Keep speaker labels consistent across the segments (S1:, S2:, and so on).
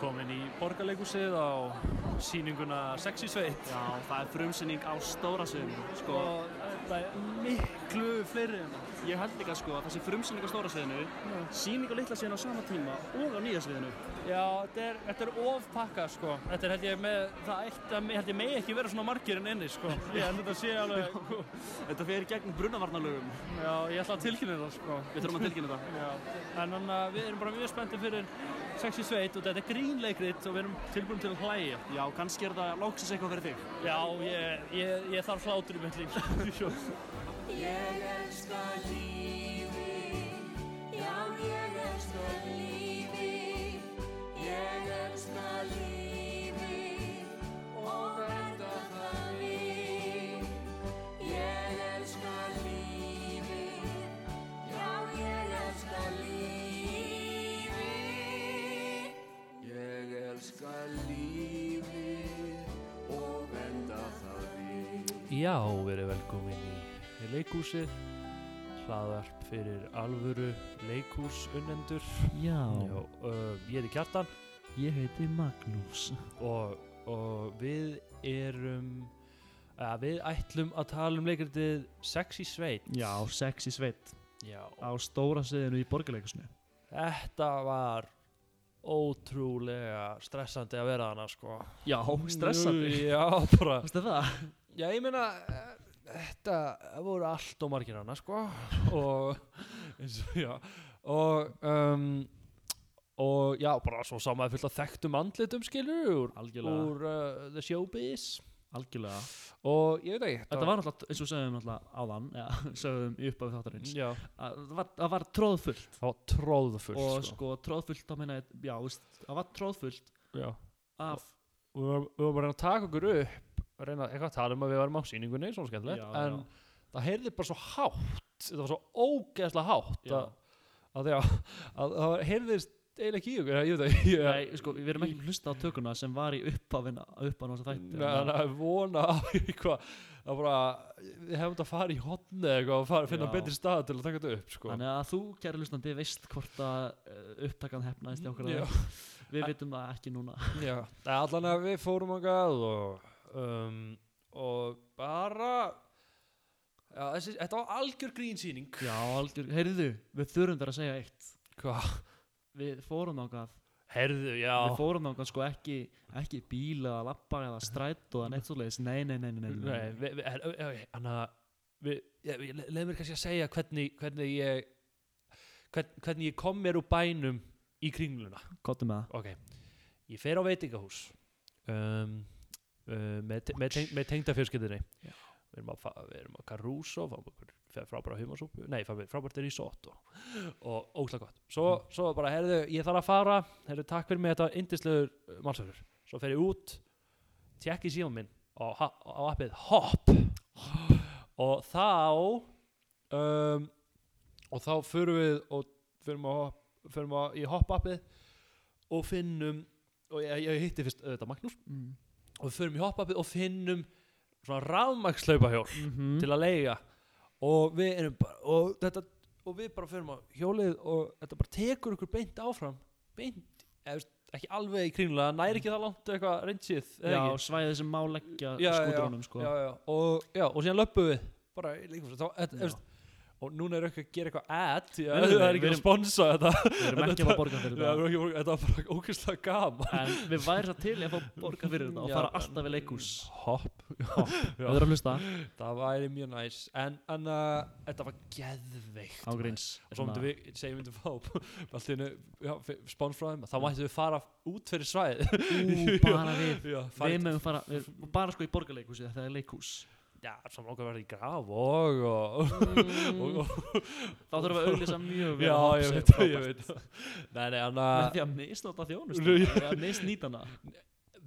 S1: komin í borgarleikusið á síninguna Sexy Sveit
S2: Já, það er frumsynning á stóra sviðinu, sko.
S1: og þetta er miklu fleiri en það.
S2: Ég held líka, sko, að þessi frumsynning á stóra sviðinu, síning á litla sviðinu á sama tíma og á nýja sviðinu.
S1: Já, þetta er, þetta er ofpakka sko. Þetta er held ég með, það eitt að, held ég megi ekki vera svona margir en inni sko. Ég held þetta sé alveg,
S2: Þetta fer í gegnum brunnavarnalögum.
S1: já, ég ætla að tilkynna það sko.
S2: Við þurfum að tilkynna það.
S1: Já, en þannig að við erum bara mjög spenntið fyrir Sexy Sveit og þetta er grínleikrit og við erum tilbúin til að hlæja.
S2: Já, kannski er það lóksins eitthvað fyrir þig.
S1: Já, ég, ég, ég þarf hlátur í mitt líf.
S3: Ég elska lífið, já ég elska lífið, ég elska lífið Já,
S1: verið velkomin í leikúsið. Hlaðarp fyrir alvöru leikúsunnendur.
S4: Já,
S1: Já, uh, ég heiti Kjartan
S4: ég heiti Magnús.
S1: og, og við erum, að við ætlum að tala um leikritið Sexy Sveit.
S4: Já, sexy sveit
S1: Já,
S4: á stóra sviðinu í borgarleikusinu.
S1: Þetta var ótrúlega stressandi að vera hana sko
S4: Já, stressandi.
S1: Já, bara
S4: Veistu það?
S1: Já, ég meina eh, þetta voru allt og margir hana sko og eins og já og um, og já, bara svo sá maður fullt af þekktum andlitum skilur úr, úr uh, The Showbiz
S4: Algjörlega.
S1: og ég veit ekki
S4: Þetta var náttúrulega, eins og sögum náttúrulega áðan, já, sögum í upphafi þáttarins, það var, var tróðfullt.
S1: það var tróðfullt
S4: og
S1: sko.
S4: sko, tróðfullt, þá meina ég, já, það var tróðfullt
S1: já
S4: af,
S1: varum, við varum bara að taka okkur upp að reyna eitthvað að tala um að við varum á sýningunni svona skemmtilegt,
S4: Já,
S1: en
S4: já.
S1: það heyrði bara svo hátt þetta var svo ógeðslega hátt að, að, að, að það heyrðist eiginlega ekki í okkur ég veit það ég,
S4: nei, sko, við erum ekki að hlusta á tökuna sem var í upphafina, upphafina þess að þætti.
S1: Nei, þannig að vona á eitthvað að bara, við hefum þetta að fara í eitthvað og fara, finna
S4: Já.
S1: betri stað til að taka þetta upp sko.
S4: Þannig að þú, kæri hlustandi, veist hvort að uh, upptakan hefnaðist í okkur. Við vitum það ekki núna.
S1: Já, allan að við fórum okkar og, um, og bara já, þessi, þetta var algjör grínsýning
S4: Já, algjör, heyrðu, við þurfum þér að segja eitt.
S1: Hvað?
S4: Við fórum náttúrulega,
S1: Herðu,
S4: við fórum náttúrulega sko ekki, ekki bíl eða lappa eða strætt og neitt svoleiðis. Nei, nei, nei, nei, nei.
S1: Nei, við, við, þannig að leið mér kannski að segja hvernig, hvernig ég hvern, hvernig ég kom mér úr bænum í kringluna
S4: Kottu með það.
S1: ok, ég fer á veitingahús um, með, te- með, teng, með tengdafjörskildinni við erum við okkur fe- frábæra humarsúpu nei, við frábært risotto og óslega gott. Svo, svo bara, herðu, ég þarf að fara. Herðu, takk fyrir mig, þetta var yndislegur málsverður svo fer ég út tjekki síðan minn á, á appið Hop. Og þá um, og þá förum við og förum, á, förum á, í Hop appið og finnum og ég, ég hitti fyrst auðvitað Magnús.
S4: Mm.
S1: Og við förum í Hop appið og finnum svona rafmagnslaupahjól
S4: Mm
S1: til að leiga og við erum bara og, þetta, og við bara förum á hjólið og þetta bara tekur ykkur beint áfram. Beint, eða, ekki alveg í kringlega næri ekki það langt eitthvað reynsið
S4: Já, svæðið sem má leggja skúturunum sko.
S1: Og, og síðan löpum við. Bara líka þá, et,
S4: Já.
S1: Og núna er ekki að gera eitthvað ad
S4: Nei, nei,
S1: það er ekki að sponsa þetta.
S4: Við erum ekki að borga fyrir þetta.
S1: að- þetta var bara ógeðslega gaman.
S4: En við væri svo til í að borga fyrir þetta og fara alltaf við leikhús.
S1: hopp.
S4: Við erum að hlusta.
S1: Það væri mjög næs. En, en uh, þetta var geðveikt.
S4: Ágríns.
S1: svo myndum við, segjum myndum fá frá þeim þá mættum við fara út fyrir svæð
S4: Ú, bara við. Við mögum fara, bara sko í borgarleikhúsi það er leikhús.
S1: Já, saman okkur verði í graf og, og, og, og
S4: Þá þurfum við að auðlýsa mjög vel
S1: já,
S4: að
S1: ég veit það, ég veit. Það
S4: Með
S1: að
S4: því að misnota þjónust
S1: Nú,
S4: eða misnýta hana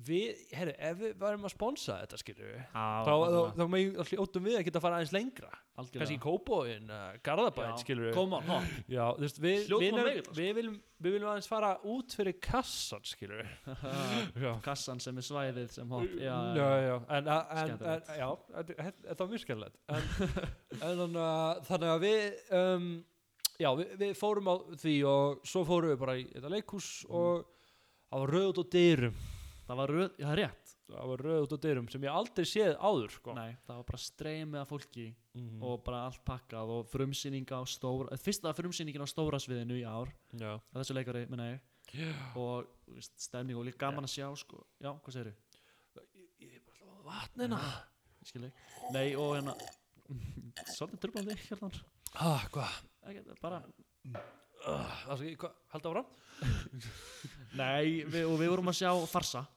S1: við, herru, ef við varum að sponsa þetta
S4: Já,
S1: þá, þá, þá megin hljóttum við að geta að fara aðeins lengra kannski í Kópóin, uh, Garðabæn
S4: on, hopp
S1: já, þú veist, við, við,
S4: að
S1: við, viljum, við viljum aðeins fara út fyrir kassan já,
S4: Kassan sem er svæðið sem hopp Já,
S1: já, já, en, en, en, já, þetta var mjög skemmtilegt. En, en þannig, að, við um, já, við, við fórum á því og svo fórum við bara í þetta leikhús og það var út á dyrum
S4: það var röð, já, það er rétt
S1: það var röð út á dyrum sem ég aldrei séð áður sko.
S4: Nei, það var bara streymið af fólki
S1: Mhm.
S4: og bara allt pakkað og frumsýninga á stóra fyrsta frumsýningin á stóra sviðinu í ár
S1: já.
S4: að þessu leikari, minna ég
S1: Já.
S4: og veist, stemning og líka gaman að sjá sko. já, hvað segirðu?
S1: ég er bara alltaf á vatnina
S4: Ég skil ekki nei, og hérna svolítið tröflandi, hérna
S1: ah, hvað
S4: Ekki, bara,
S1: það skal ég hvað halda áfram
S4: nei, við, og við vorum að sjá farsa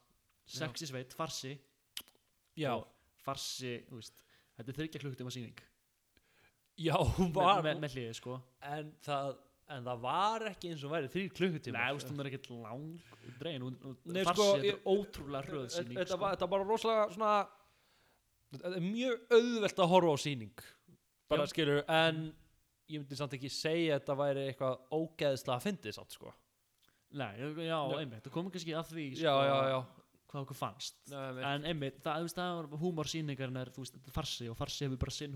S4: sexi sveit, farsi.
S1: Já,
S4: farsi, veist þetta er þryggja klukkutíma sýning.
S1: Já hún var
S4: með, með hliði, sko.
S1: En það en það var ekki eins og væri þrýr klukkutíma
S4: Nei, hún er ekkert lang dregin. Farsi,
S1: sko,
S4: þetta er ótrúlega hröð
S1: þetta
S4: sko.
S1: var, þetta var bara rosalega svona þetta er mjög auðvelt að horfa á sýning bara skilur en ég myndi samt ekki segja að þetta væri eitthvað ógeðslega að fyndið samt sko.
S4: Nei, já, einmitt, þú komum kannski að því sko,
S1: já, já, já
S4: hvað okkur fannst.
S1: Nei,
S4: En einmitt, það, það var húmorsýningarinn er, veist, farsi og farsi hefur bara sinn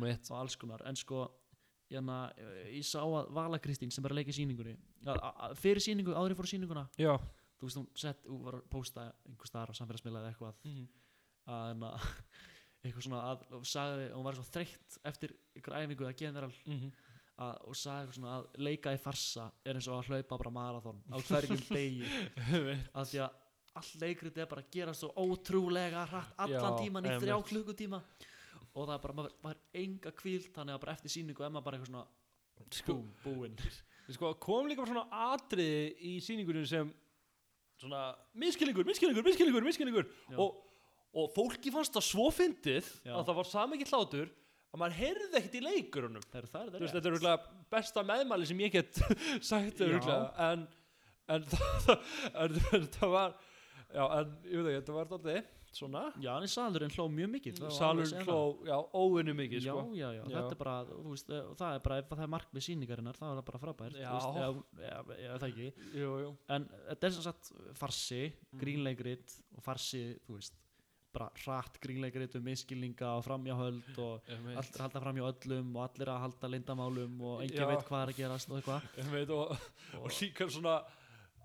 S1: mitt.
S4: og alls konar. En sko, hérna, ég sá að Vala Kristín sem er að leika í sýningunni að, að, Fyrir sýningu, áður ég fór á sýninguna
S1: já.
S4: Þú veist, hún sett, hún var að posta einhver staðar á samfélagsmiðla eða eitthvað.
S1: Mhm.
S4: að, hérna, eitthvað svona að, og sagði, hún var svo þreytt eftir einhver æfingu að general
S1: Mhm.
S4: að, og sagði svona að leika í farsa er eins og að hlaupa bara marathon á hverjum degi. Að því að all leikrit er bara að gera svo ótrúlega hratt allan tíman í þrjá klukkutíma. Og það er bara, maður, maður er enga kvíld þannig að bara eftir sýningu er maður bara eitthvað svona
S1: sko,
S4: búinn.
S1: sko, kom líka svona atriði í sýningunum sem svona miskilningur, miskilningur, miskilningur, miskilningur og, og fólki fannst það svo fyndið
S4: Já.
S1: að það var samikill hlátur að maður heyrði ekkert í leikurunum.
S4: Það er það, er
S1: veist, þetta er besta meðmæli sem ég get sagt en en það, en, það var já, en ég veit ekki, þetta var dálítið svona
S4: já, en salurinn hló mjög mikið það var alveg
S1: salur
S4: að segja
S1: kló, já, óvinni
S4: það.
S1: mikið
S4: já,
S1: sko.
S4: já, já,
S1: Já.
S4: þetta er bara þú veist, eh, það er bara, ef það er markmið sýningarinnar þá er það bara frábært
S1: Já.
S4: þú veist, já, það ekki
S1: jú, jú.
S4: en þetta er sem sagt farsi,
S1: Mm.
S4: grínleikrit og farsi, þú veist bara hratt grínleikrit um miskilninga og framjáhöld og allir að halda fram hjá öllum og allir að halda lindamálum og engin veit hvað er að gerast og eitthvað
S1: veit, og, og líka svona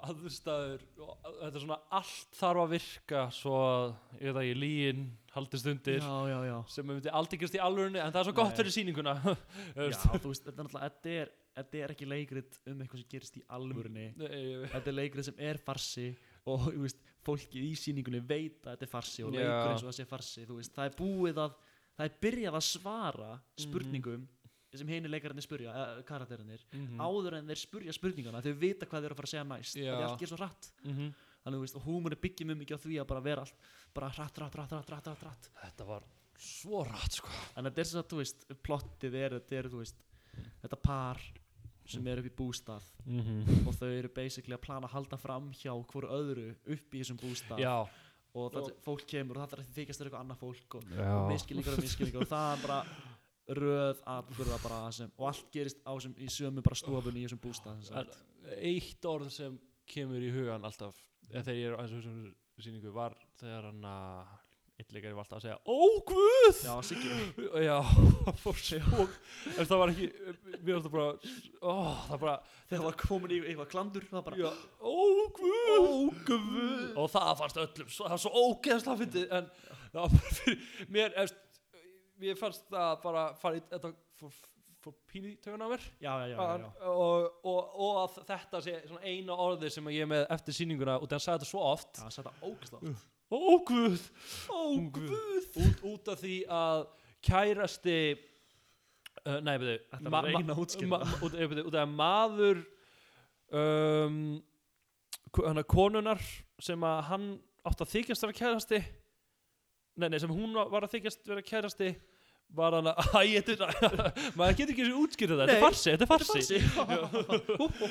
S1: aðstæður og þetta er svona allt þarf að virka svo að ég veit ekki, líin haldist undir
S4: já, já, já,
S1: sem myndi aldrei gerast í alvörunni en það er svo gott
S4: Nei.
S1: fyrir sýninguna. Þú
S4: já þú veist, þetta er náttúrulega þetta er, þetta er ekki leikrit um eitthvað sem gerist í alvörunni.
S1: Ég
S4: þetta er leikrit sem er farsi og þú veist, fólkið í sýningunni veit að þetta er farsi og leikur eins og það sé farsi þú veist, það er búið að það er byrjað að svara spurningum sem hinir leikararnir spurja, uh, karakterinir
S1: Mhm.
S4: áður en þeir spurja spurningana þau vita hvað þeir eru að fara að segja næst
S1: Já.
S4: það er allt gerð svo hratt
S1: Mhm.
S4: þannig þú veist, og húmur byggjum mjög mikið á því að bara vera allt bara hratt, hratt, hratt, hratt, hratt, hratt, hratt.
S1: þetta var svo rætt sko
S4: en þetta er sem sagt, þú veist, plottið er, þetta er, þú veist þetta par sem er upp í bústað
S1: -hmm.
S4: og þau eru basically að plana að halda fram hjá hverju öðru upp í þessum bústað
S1: já,
S4: og þetta, fólk kemur og það er að þykjast þér eitthvað annað fólk og, miskilningar og miskilningar og það er bara röð atbyrða bara sem, og allt gerist á sem, í sömu bara stofunni í þessum bústað
S1: eitt orð sem kemur í hugan alltaf þegar ég er á þessum sýningu var þegar hann að eitt leikari var alltaf að segja Ó Guð!
S4: já, Siggi.
S1: Já, það fór en það var ekki, mér var það bara ó, það bara,
S4: þegar var komin í eitthvað klandur það bara
S1: já, ó Guð! Ó Guð! Og það fannst öllum, það var svo ógeðslega fyndið en það var bara fyrir mér, efst, mér fannst það bara fara í, þetta fór, fór pínu í tögun á mér.
S4: Já, já, já, já, já.
S1: og, og, og að þetta sé svona eina orði sem ég er með eftir sýninguna og það sagði þetta svo oft.
S4: Já, það setja ógæsla
S1: Ó Guð, ó Guð. Út, út af því að kærasti uh, nei, betur
S4: Þetta er að reyna að útskýra
S1: út, byrju, út af að maður um, hana, konunar sem að hann átt að þykjast vera kærasti nei, nei, sem hún var að þykjast vera kærasti var hann að, maður getur ekki þessi útskýrða þetta, þetta er farsi, þetta er farsi.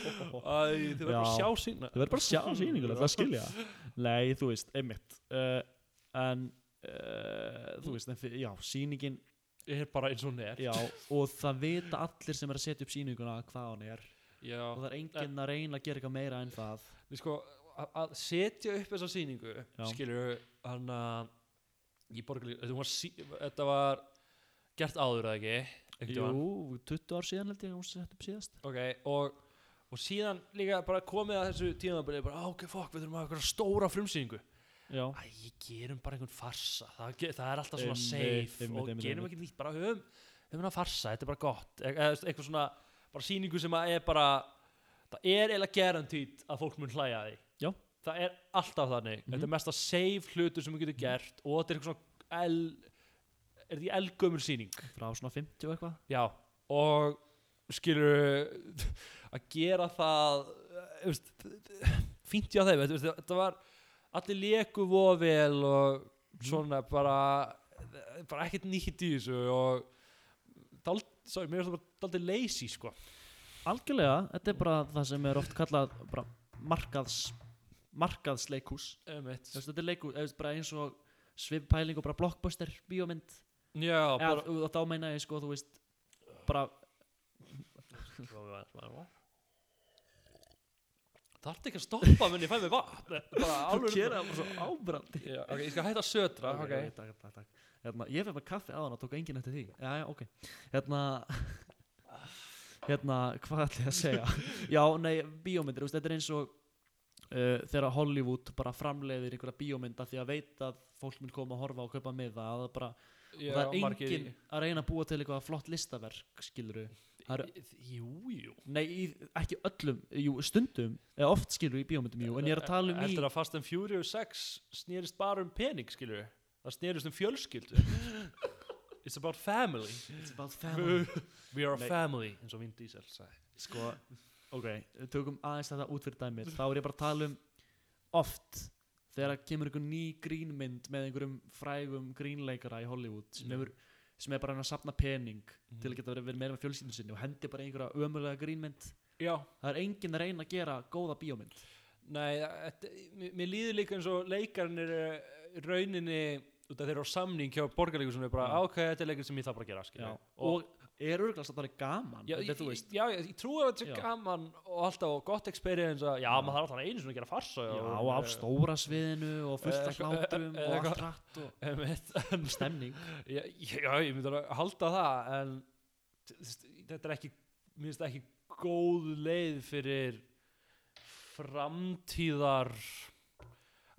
S1: þið verður bara að
S4: Já.
S1: sjá sína
S4: Þú verður bara að sjá sýningulega, það skilja. Nei, þú veist, einmitt. Uh, En uh, Þú veist, en, já, sýningin
S1: er bara eins og hún er.
S4: Já, og það vita allir sem er að setja upp sýninguna hvað hann er.
S1: Já.
S4: Og það er enginn að reyna að gera eitthvað meira en það.
S1: Sko, að- að setja upp þessa sýningu
S4: Já.
S1: skilur hann að sí, þetta var gert áður eða ekki?
S4: Jú, 20 ár síðan held ég að sett upp síðast.
S1: Ok, og, og síðan líka bara komið að þessu tíðanabili bara, "Ah, ok, fuck, við þurfum að hafa eitthvað stóra frumsýningu.
S4: Já,
S1: Æ, gerum bara einhvern farsa. Það, það er alltaf svona
S4: Einmitt,
S1: safe
S4: einmitt,
S1: og
S4: einmitt,
S1: gerum ekki nýtt bara höfum, höfum að farsa, þetta er bara gott. E eitthvað svona, bara sýningu sem að er bara það er eiginlega guaranteed að fólk mun hlæja að því.
S4: Já.
S1: það er alltaf þannig, þetta er mesta safe hlutur sem við getum gert og þetta er eitthvað svona er þetta í elgömmur sýning.
S4: Frá svona 50 og eitthvað.
S1: Já, og skilur að gera það veist, fínt hjá þeim þetta var allir leku voða vel og svona bara bara ekkert nýtt í þessu og dald, sorry, mér er það daldið lazy sko.
S4: Algjörlega, þetta er bara það sem er oft kallað bara markaðs markaðsleikús þetta er bara eins og svippæling og bara blockbuster bíómynd
S1: Já,
S4: eða,
S1: bara
S4: þá meina ég sko, þú veist bara,
S1: Þarf ekki að stoppa menn ég fæ mig vatn? Bara alveg
S4: gera það bara svo ábrandi.
S1: Já, ok, ég skal hætta að södra
S4: ok,
S1: ok,
S4: takk, takk, takk. Hérna, ég fyrir með kaffi aðan og tók enginn eftir því. Já, já, ok. Hérna, hérna, hvað ætla ég að segja? Já, nei, bíómyndir, þetta er eins og uh, þegar Hollywood bara framleiðir einhverja bíómynda því að veit að fólk mun koma að horfa og kaupa miða að það bara, og það er enginn að reyna að búa til eitthvað flott listaverk skiluru það eru-
S1: Jú, jú.
S4: Nei, í, ekki öllum, jú, stundum eða oft skilur í bíómyndum, jú, en ég er að tala um í
S1: Heldur að Fast and Furious 6 snýrist bara um pening, skilur Það snýrist um fjölskyldu. It's about family.
S4: It's about family.
S1: We are a family eins og Vin Diesel sagði.
S4: Sko, ok, tökum aðeins þetta út fyrir dæmið. Þá er ég bara að tala um oft þegar að kemur einhver ný grínmynd með einhverjum frægum grínleikara í Hollywood sem,
S1: Já.
S4: hefur, sem er bara að sapna pening til að geta verið, meira með fjölskyldun sinni og hendi bara einhverja ömulega grínmynd.
S1: Já.
S4: Það er enginn að reyna að gera góða bíómynd.
S1: Nei, þetta, mér, líður líka eins og leikarinn er eh, rauninni þeir eru á samning hjá borgarleikur sem er bara. "Ah, ok, þetta er leikur sem ég þarf bara gera
S4: Já, og er örgulega að það er gaman
S1: Já,
S4: þetta,
S1: ég, já, ég, trúi að þetta er gaman og alltaf og gott experience já,
S4: Já.
S1: maður þarf alltaf einu svona að gera farsa
S4: Já,
S1: og,
S4: á stóra sviðinu og fullt
S1: Eh,
S4: af hlátum
S1: eh,
S4: og allt hratt og
S1: en
S4: stemning.
S1: Já, ég myndi að halda það en þetta er ekki mér finnst það ekki góð leið fyrir framtíðar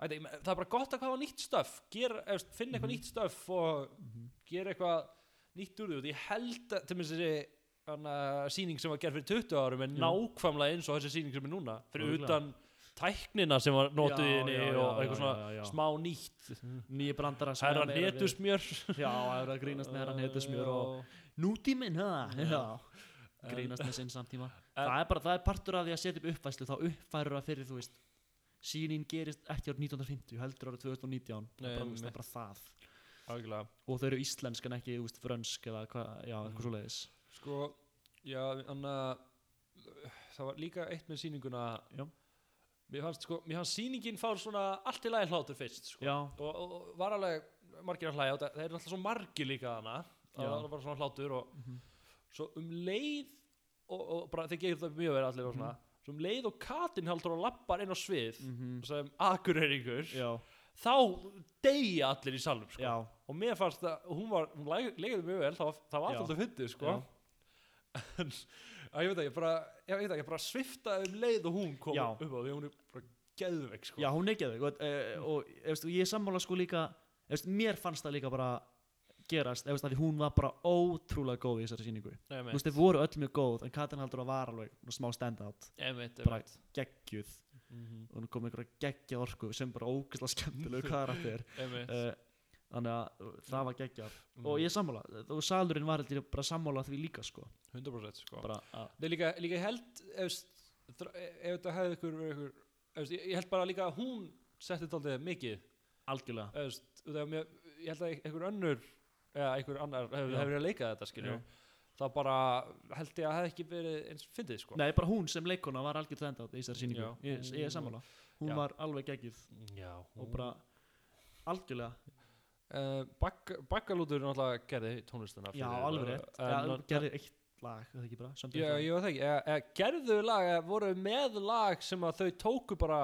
S1: það er bara gott að hafa nýtt stöf finna eitthvað
S4: Mhm.
S1: nýtt stöf og gera eitthvað nýtt úr því og ég held að til mér þessi hana, sýning sem var gerð fyrir 20 árum er nákvæmlega eins og þessi sýning sem er núna fyrir utan tæknina sem var í
S4: Já,
S1: henni
S4: já,
S1: og eitthvað svona smá nýtt.
S4: Nýja brandara
S1: herra
S4: er við-
S1: netusmjör
S4: Já, það er að grínast með herra netusmjör og nútíminn? Já, grínast með sinn samtíma. Það er bara, það er partur af því að setja upp uppfæslu þá uppfærur það fyrir, þú veist sínin gerist ekki árið 1950 heldur árið 2019 það er bara, það
S1: algjörlega.
S4: Og þau eru íslensk en ekki, veist, frönsk eða hvað, já, eitthvað
S1: Mm.
S4: svoleiðis.
S1: Sko, já, hann að það var líka eitt með sýninguna.
S4: Já.
S1: Mér fannst, sko, mér fannst sýningin fá svona allt í lagi hlátur fyrst, sko. Og, og, var alveg margir að hlæja það, er alltaf svo margir líka hana það var bara svona hlátur og
S4: Mhm.
S1: svo um leið og, og bara þeir gerir það mjög verið allir og svona. Svo um leið og Katrin haldur og lappar inn á svið
S4: mhm,
S1: sem akureyringur
S4: já,
S1: þá deyja allir í salnum, sko. Og mér fannst að hún var, hún legaði mjög vel það það var alltaf fyndið sko. En að ég veit ekki, bara, ég veit ekki, bara svifta um leið og hún kom
S4: Já.
S1: upp á því hún er bara geðveik sko.
S4: Já, hún er geðveik. Og, uh, og ég, veist, ég sammála sko líka ég veist, mér fannst það líka bara gerast, ég að því hún var bara ótrúlega góð í þessari sýningu.
S1: Nei,
S4: þú veist, þið voru öll mjög góð en Katrin Haldur var alveg smá stand-out.
S1: Einmitt,
S4: bara
S1: einmitt.
S4: Geggjuð
S1: Mhm,
S4: og hún kom með einhverja geggjað orku sem bara ógeðslega skemmtilegu karakter. Uh, þannig að uh, það var geggjað.
S1: Mhm.
S4: og ég sammála, og salurinn var heldur bara sammála því líka sko.
S1: 100% sko.
S4: Bara að,
S1: er líka, líka held ef, þr- ef þetta hefði ykkur, ykkur ef, ég held bara líka að hún setti þetta aldrei mikið.
S4: Algjörlega.
S1: Ef, ég held að einhver önnur eða einhver annar hefur verið að leika þetta skilju
S4: Já.
S1: þá bara held ég að hefði ekki verið eins fyndið sko.
S4: Nei, bara hún sem leikona var algjörð stand-out í þessari sýningu.
S1: Já.
S4: ég, ég er sammála, hún
S1: Já.
S4: var alveg geggjuð.
S1: Já,
S4: og bara algjörlega.
S1: Uh, Baggalútur náttúrulega gerði tónlistina
S4: Já,
S1: fyrir,
S4: alveg
S1: uh,
S4: rétt.
S1: en
S4: Já,
S1: hann-
S4: gerði eitt lag, það ekki bara? Something
S1: Já, ég veit ekki, eða, eða, gerðu lag eða voru með lag sem að þau tóku bara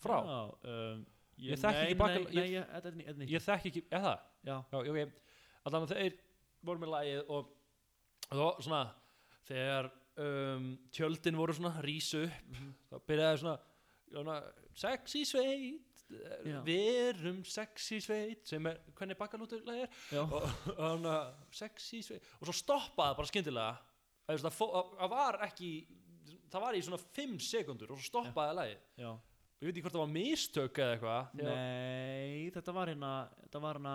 S1: frá?
S4: Já, um,
S1: Ég þekki
S4: nei,
S1: ekki Baggal-
S4: Nei, nei, ég, þetta er ný- þetta er nýtt.
S1: Ég þekki ekki, eða það?
S4: Já,
S1: Já, ok, allan að þeir voru með lagið og, og var svona þegar um, tjöldin voru svona rísu upp þá byrjaði svona, svona sexy sveit
S4: Já.
S1: við erum sexy sveit sem er, hvernig bakkalútur
S4: Já,
S1: og, og og svo stoppaði bara skyndilega. Það, það, var ekki það var í svona 5 sekundur og svo stoppaði lagið.
S4: Já.
S1: Og ég veit ekki hvort það var mistök eða eitthvað
S4: Nei, þetta var hérna Þetta var hérna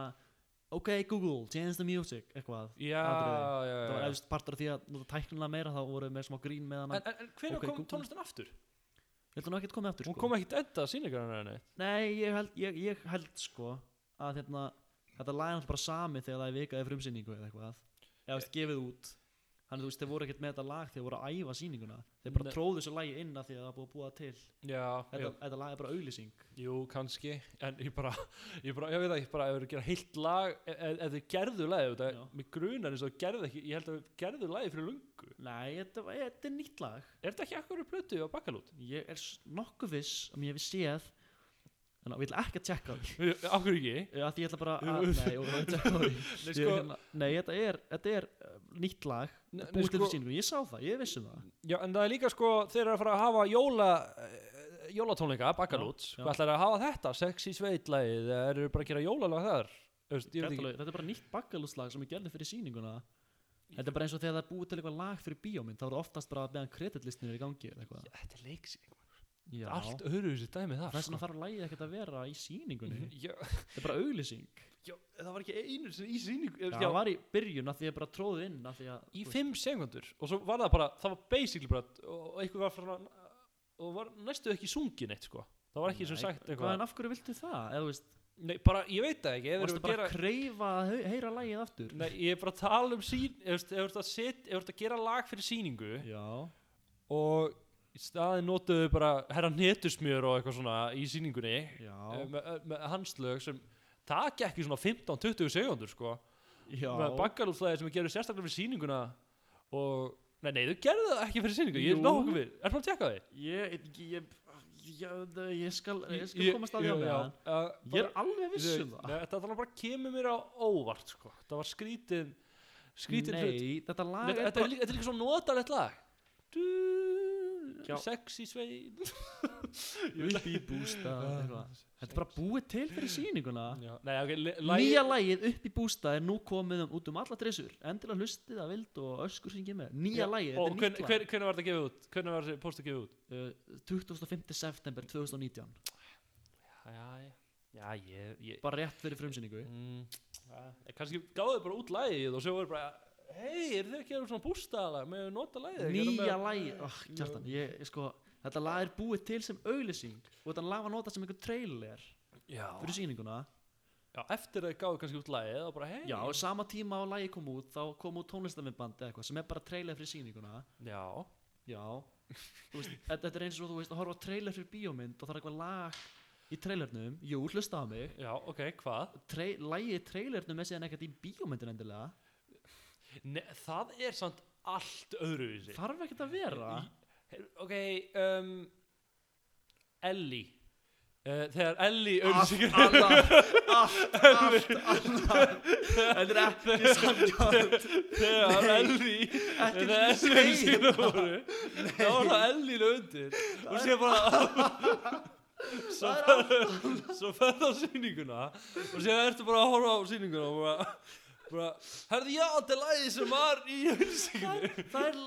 S4: Ok, Google, change the music Eitthvað
S1: já, já, já,
S4: Það var eftir partur af því að nota tæknilega meira þá voru við með smá grín með hana.
S1: En, en, hvernig
S4: Ok,
S1: kom tónlistin aftur?
S4: Ég held að hún ekkert komið aftur
S1: Hún
S4: sko.
S1: kom ekkit enda sýningarinn henni
S4: Nei, ég held, ég, ég held sko að hérna, þetta er náttúrulega bara sami þegar það er vikaði frumsýningu eða eitthvað. Eða veist, gefið út þannig þú veist, þeir voru ekkert með þetta lag þegar þeir voru að æfa sýninguna. Þeir bara tróðu þessu lagi inn að því að það búið að búa til.
S1: Já,
S4: þetta, þetta lag er bara auglýsing.
S1: Jú, kannski. En ég bara, ég bara, ég veit ekki bara ef við gera heilt lag, e- ef, ef þið gerðu lagið þetta, mig grunar eins og gerðu ekki, ég held að við gerðu lagið fyrir lungu
S4: Nei, þetta, þetta er nýtt lag.
S1: Er þetta ekki akkur plötu á bakkalút?
S4: ég er nokkuð viss að ég hef séð þannig að við ætla ekki að tjekka því.
S1: Akkur ekki?
S4: Já, því ég ætla bara að, nei, og að tjekka á því.
S1: Nei,
S4: Ég,
S1: sko,
S4: hérna, nei þetta er, þetta er uh, nýtt lag. Búið til
S1: sko-
S4: fyrir sýningu, ég sá það, ég vissi það.
S1: Já, en það er líka sko, þeir eru að fara að hafa jóla eh, jólatónleika, bakkalút. Hvað ætlar að hafa þetta, sexy sveitlagið eða eru bara að gera jólalag þar? Ég ekki.
S4: Þetta er bara nýtt bakkalúslag sem ég gerði fyrir sýninguna. Þetta er bara eins og þegar það er búið til eitthvað lag fyrir bíómynd þá er það oftast bara meðan kreditlistin er í gangi
S1: Þetta er leiksýning,
S4: Já,
S1: allt öðru þessi dæmi þar
S4: það er svona
S1: sko.
S4: þarf lagið ekkert að vera í sýningunni.
S1: Já,
S4: Þetta er bara auglýsing.
S1: Já, það var ekki einu sinni í sýningu
S4: Já, það var í byrjun að því að bara tróðu inn að að
S1: í fimm sekundur og svo var það bara, það var basically bara og og eitthvað var frá og var næstu ekki sungin eitt sko. Það var ekki sem
S4: nei,
S1: sagt
S4: Hvað
S1: eitthvað.
S4: en af hverju viltu það? Eða þú veist,
S1: nei, bara, ég veit það ekki
S4: varstu bara að kreyfa að heyra lagið aftur?
S1: nei, ég er bara að tala um sín ef þú ert að, gera lag fyrir sýningu
S4: Já,
S1: og í staðin notuðu bara herra netusmjör og eitthvað svona í sýningunni
S4: já,
S1: eh, með, með hans lög sem það gekk í svona 15-20 sekundur sko.
S4: Já.
S1: Með bakkalúflæði sem við gerum sérstaklega fyrir sýninguna og Nei, nei, þú gerðu það ekki fyrir sýningu, ég er nokkuð við. Er það að tjekka því?
S4: Ég, ég, ég, það- ég skal, ég skal komast að því á
S1: já,
S4: meðan
S1: uh,
S4: Ég er alveg viss um það.
S1: þetta þannig bara kemur mér á óvart sko. Það var skrítin Skrítin hlut
S4: Nei, þetta lag
S1: Þetta
S4: er
S1: er, líka- er svo notalegt lag
S4: Já.
S1: Sexy svein
S4: upp í bústað. Þetta er bara búið til fyrir sýninguna
S1: Já, Nei, ok, li-
S4: Nýja lagið upp í bústað er nú komið um, út um alla dressur Endilega hlustið að vild og öskur syngið með Nýja lagið,
S1: Og
S4: þetta er
S1: hven,
S4: nýtt
S1: hver, hvernig var þetta gefið út? Hvernig var þessi póstu gefið út?
S4: uh, 25. september 2019
S1: Já, já, já, ég, ég
S4: Bara rétt fyrir frumsýningu
S1: mm, ja, Kannski gáðu bara út lagið og svo voru bara Hei, er þið ekki að svona bústaðalag með að nota lagið?
S4: Nýja lagið, oh, kjartan ég, ég sko, Þetta lag er búið til sem auglýsing Og þetta lag var notað sem einhver trailer.
S1: Já,
S4: Fyrir sýninguna.
S1: Já, eftir að þið gáðu kannski út lagið og bara hei
S4: Já, sama tíma á lagið kom út Þá kom út tónlistamindband eða eitthvað Sem er bara trailer fyrir sýninguna.
S1: Já,
S4: Já. Veist, þetta, er eins og þú veist að horfa trailer fyrir bíómynd og það er eitthvað lag í trailernum. Jú, hlusta á mig.
S1: Já, ok, hvað?
S4: Tra Lagið í trailernum er síðan ekkert í bíómyndin endilega
S1: Ne, það er samt allt öðruvísi.
S4: Þarf ekkert að vera?
S1: Ok, um, Ellie. Uh, Þegar Ellie
S4: Allt
S1: auglýsingin-
S4: annað. Allt, allt annað. Þetta er ekki sannkvæmt
S1: Þegar
S4: Nei,
S1: Ellie
S4: ekki
S1: Þegar Ellie
S4: segja
S1: auglýsingin
S4: það.
S1: voru þá var það Ellie undir. Og sé bara svo
S4: Það er
S1: fer- svo ferð á sýninguna. Og sér ertu bara að horfa á sýninguna og bara herði þetta er lagið sem var í auglýsingunni
S4: Það er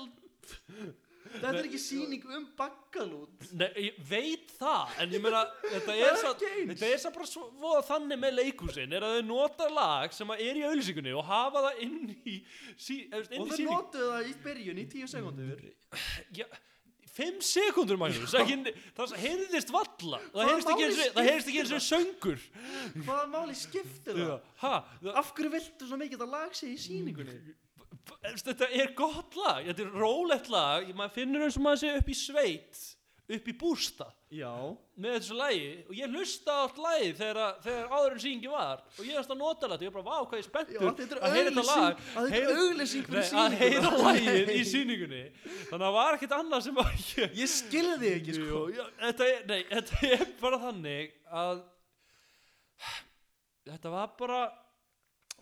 S4: Þetta er ekki sýning um bakkalút
S1: Nei, ég veit það, en ég meina þetta er
S4: eins.
S1: þetta er samt bara svo þannig með leikhúsin er að þau nota lag sem er í auðlýsingunni og hafa það inn í, sí, inn
S4: Og
S1: í
S4: það
S1: sýning
S4: notuðu það í byrjun í tíu sekundur
S1: Já, fimm sekundur Magnús það heyrðist valla það heyrðist ekki eins og söngur.
S4: Hvaða máli skiptir það? Af hverju viltu svo mikið að lag sig í sýningunni?
S1: þetta er gott lag. Þetta er rólegt lag, maður finnur eins og maður sé upp í sveit upp í bústa
S4: Já.
S1: Með þessu lagi og ég hlusta allt lagi þegar, að- þegar áður en sýningi var og ég varst að nota þetta, ég var bara, vá, hvað ég er spenntur að heyra þetta lag.
S4: að
S1: heyra-
S4: auglýsing fyrir
S1: Nei, að heyra lagið í
S4: Nei.
S1: sýningunni. Þannig að það var ekkert annað sem að ég,
S4: Ég skilði ekki sko.
S1: Þetta, er, nei, þetta er bara þannig að þetta var bara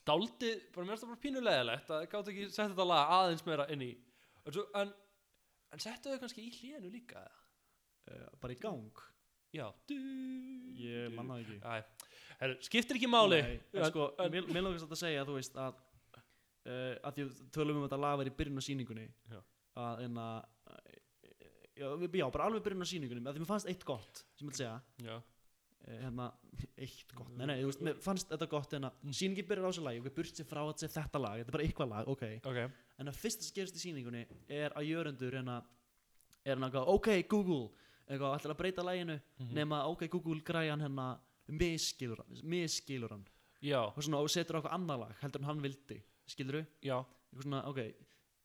S1: dálítið, bara mér finnst það bara pínulegilegt að gátt ekki sett þetta lag aðeins meira inn í. En, en settu þau kannski í hlénu líka
S4: bara í gang.
S1: Já.
S4: Ég manna það ekki.
S1: Æ, heru, skiptir ekki máli.
S4: Nei, en sko, mér langast að segja þú veist að uh, að því við tölum um þetta lag verið í byrjun á sýningunni
S1: Já.
S4: að en að já, við- já, bara alveg byrjun á sýningunni að því mér fannst eitt gott sem ég vil segja.
S1: Já,
S4: eh, hérna, eitt gott, nei nei, þú veist, mér fannst þetta gott en að
S1: Mm.
S4: sýningi byrjar á þessu og við burt sér frá að segja þetta lag, þetta er bara eitthvað lag, ok.
S1: Ok.
S4: En að fyrsta sem gerist í sýningunni er að jörendur en að er hann að ok Google eitthvað ætlar að breyta laginu?
S1: Mhm.
S4: nema ok Google græjan hérna misskilur hann, misskilur hann.
S1: Já,
S4: og, svona, og setur eitthvað annar lag heldur en hann vildi, skilur þú
S1: já,
S4: svona ok,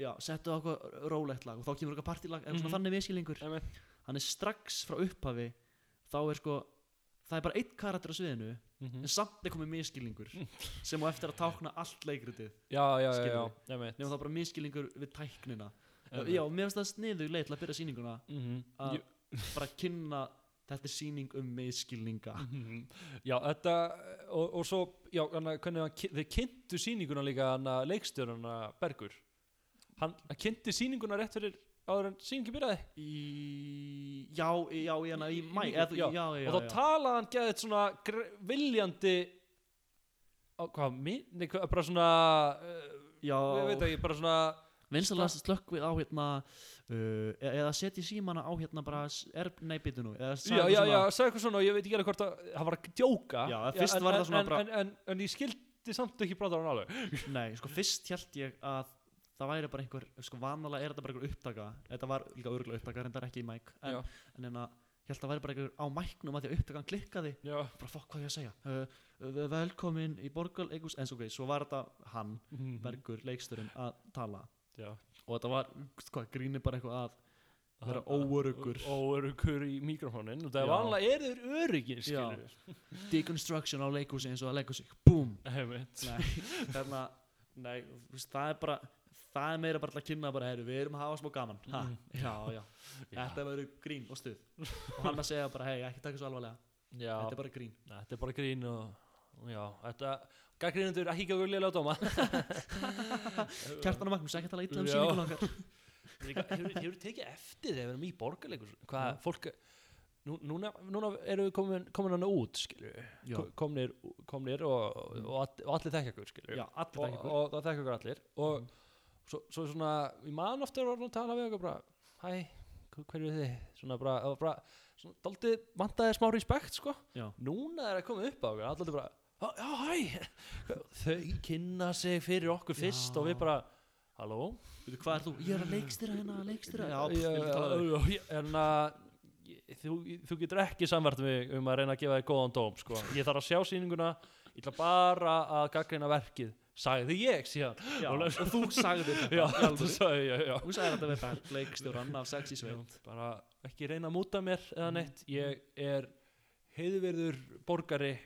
S4: já, á eitthvað rólegt lag og þá kemur partílag, eitthvað
S1: Mhm.
S4: svona þannig misskilingur
S1: einmitt.
S4: Hann er strax frá upphafi þá er sko það er bara eitt karakter á sviðinu
S1: Mhm.
S4: en samt er komið miskilningur sem á eftir að tákna allt leikritið
S1: já, já, já, já, einmitt.
S4: Nema það bara miskilningur við tæknina. Já, mér finnst það sniðu leið til að byrja sýninguna.
S1: Mhm.
S4: að Bara kynna þetta er sýning um miskilninga
S1: Mhm. Já, þetta og, og svo, já, hana, hvernig þið kynntu sýninguna líka hann að leikstjórun Bergur. Hann, kynnti sýninguna rétt fyrir áður en sýningi byrjaði?
S4: Í, já, já, hana í mæ
S1: já,
S4: já, já,
S1: og þá talaði hann geðið svona viljandi á hvað, mi- nei, hvað, bara svona uh,
S4: já,
S1: ég veit ekki, bara svona
S4: vinsalast slökkvið á hérna uh, e- eða setja símana á hérna bara s- er, nei, býtu nú eða
S1: já, já, já, sagði eitthvað svona og ég veit ekki alveg hvort að það var að djóka.
S4: Já, fyrst
S1: en,
S4: var
S1: en,
S4: það svona
S1: en,
S4: bara-
S1: en, en, ég skildi samt ekki brandar hann alveg.
S4: Nei, sko fyrst held ég að það væri bara einhver, sko vanalega er þetta bara einhver upptaka. Þetta var líka örgulega upptaka, reyndar ekki í mæk en,
S1: Já.
S4: hérna, held að það væri bara einhver á mæknum að því að upptakan klikkaði.
S1: Já,
S4: bara fokk hvað á ég að segja? Uh, velkomin í Borgal Eigus en svo, okay, svo var þetta hann,
S1: Mhm.
S4: Bergur, leiksturinn að tala
S1: já.
S4: Og þetta var, hvað, grínir bara eitthvað að vera óöruggur.
S1: Óöruggur í mikrofónin og það er vanlega er þeir öryggir
S4: Já.
S1: skilur
S4: deconstruction á leikhúsi eins og að leikhúsi boom, þarna nei, veist, það er bara það er meira bara að kynna bara, við erum að hafa smá gaman. Ha,
S1: Mm.
S4: já, já, þetta verður grín og stuð. Og hann að segja bara, hei, ekki taka svo alvarlega.
S1: Já,
S4: þetta er bara grín.
S1: Þetta er bara grín og já, þetta gaggrínundur ekki ekki að gullilega dóma
S4: Kjartan og Magnús, ekki að tala illa um okkar.
S1: Líka, hefur, hefur tekið eftir þegar við erum í borgarleikur? Hvað fólk nú, núna, núna erum við komin, komin hana út komnir, komnir og, og, all, og allir
S4: allir
S1: og, og það þekka ykkur allir. Og svo, svo svona, ég man ofta að vera að tala við okkur bara, hæ, hver er þið? Svona bara, bara svona, daldið vantaði smá respekt sko. Núna er að koma upp á okkur allir bara, "Já, hæ? Þau kynna sig fyrir okkur fyrst
S4: Já.
S1: og við bara, halló?
S4: Veitu, hvað er þú? Ég er að leikstýra hérna, leikstýra Já,
S1: já, en að ég- þú, þú getur ekki samvært mig um að reyna að gefa þig góðan dóm sko. ég þarf að sjá sýninguna ég ætla bara að gaggrina verkið sagði ég síðan.
S4: Já,
S1: Og
S4: og þú sagðir þetta
S1: já,
S4: í
S1: sagði
S4: Þú sagðir þetta við Berg, leikstjóran af Sexy Sveit.
S1: Bara ekki reyna að múta mér eða neitt. Ég er heiðverður borgari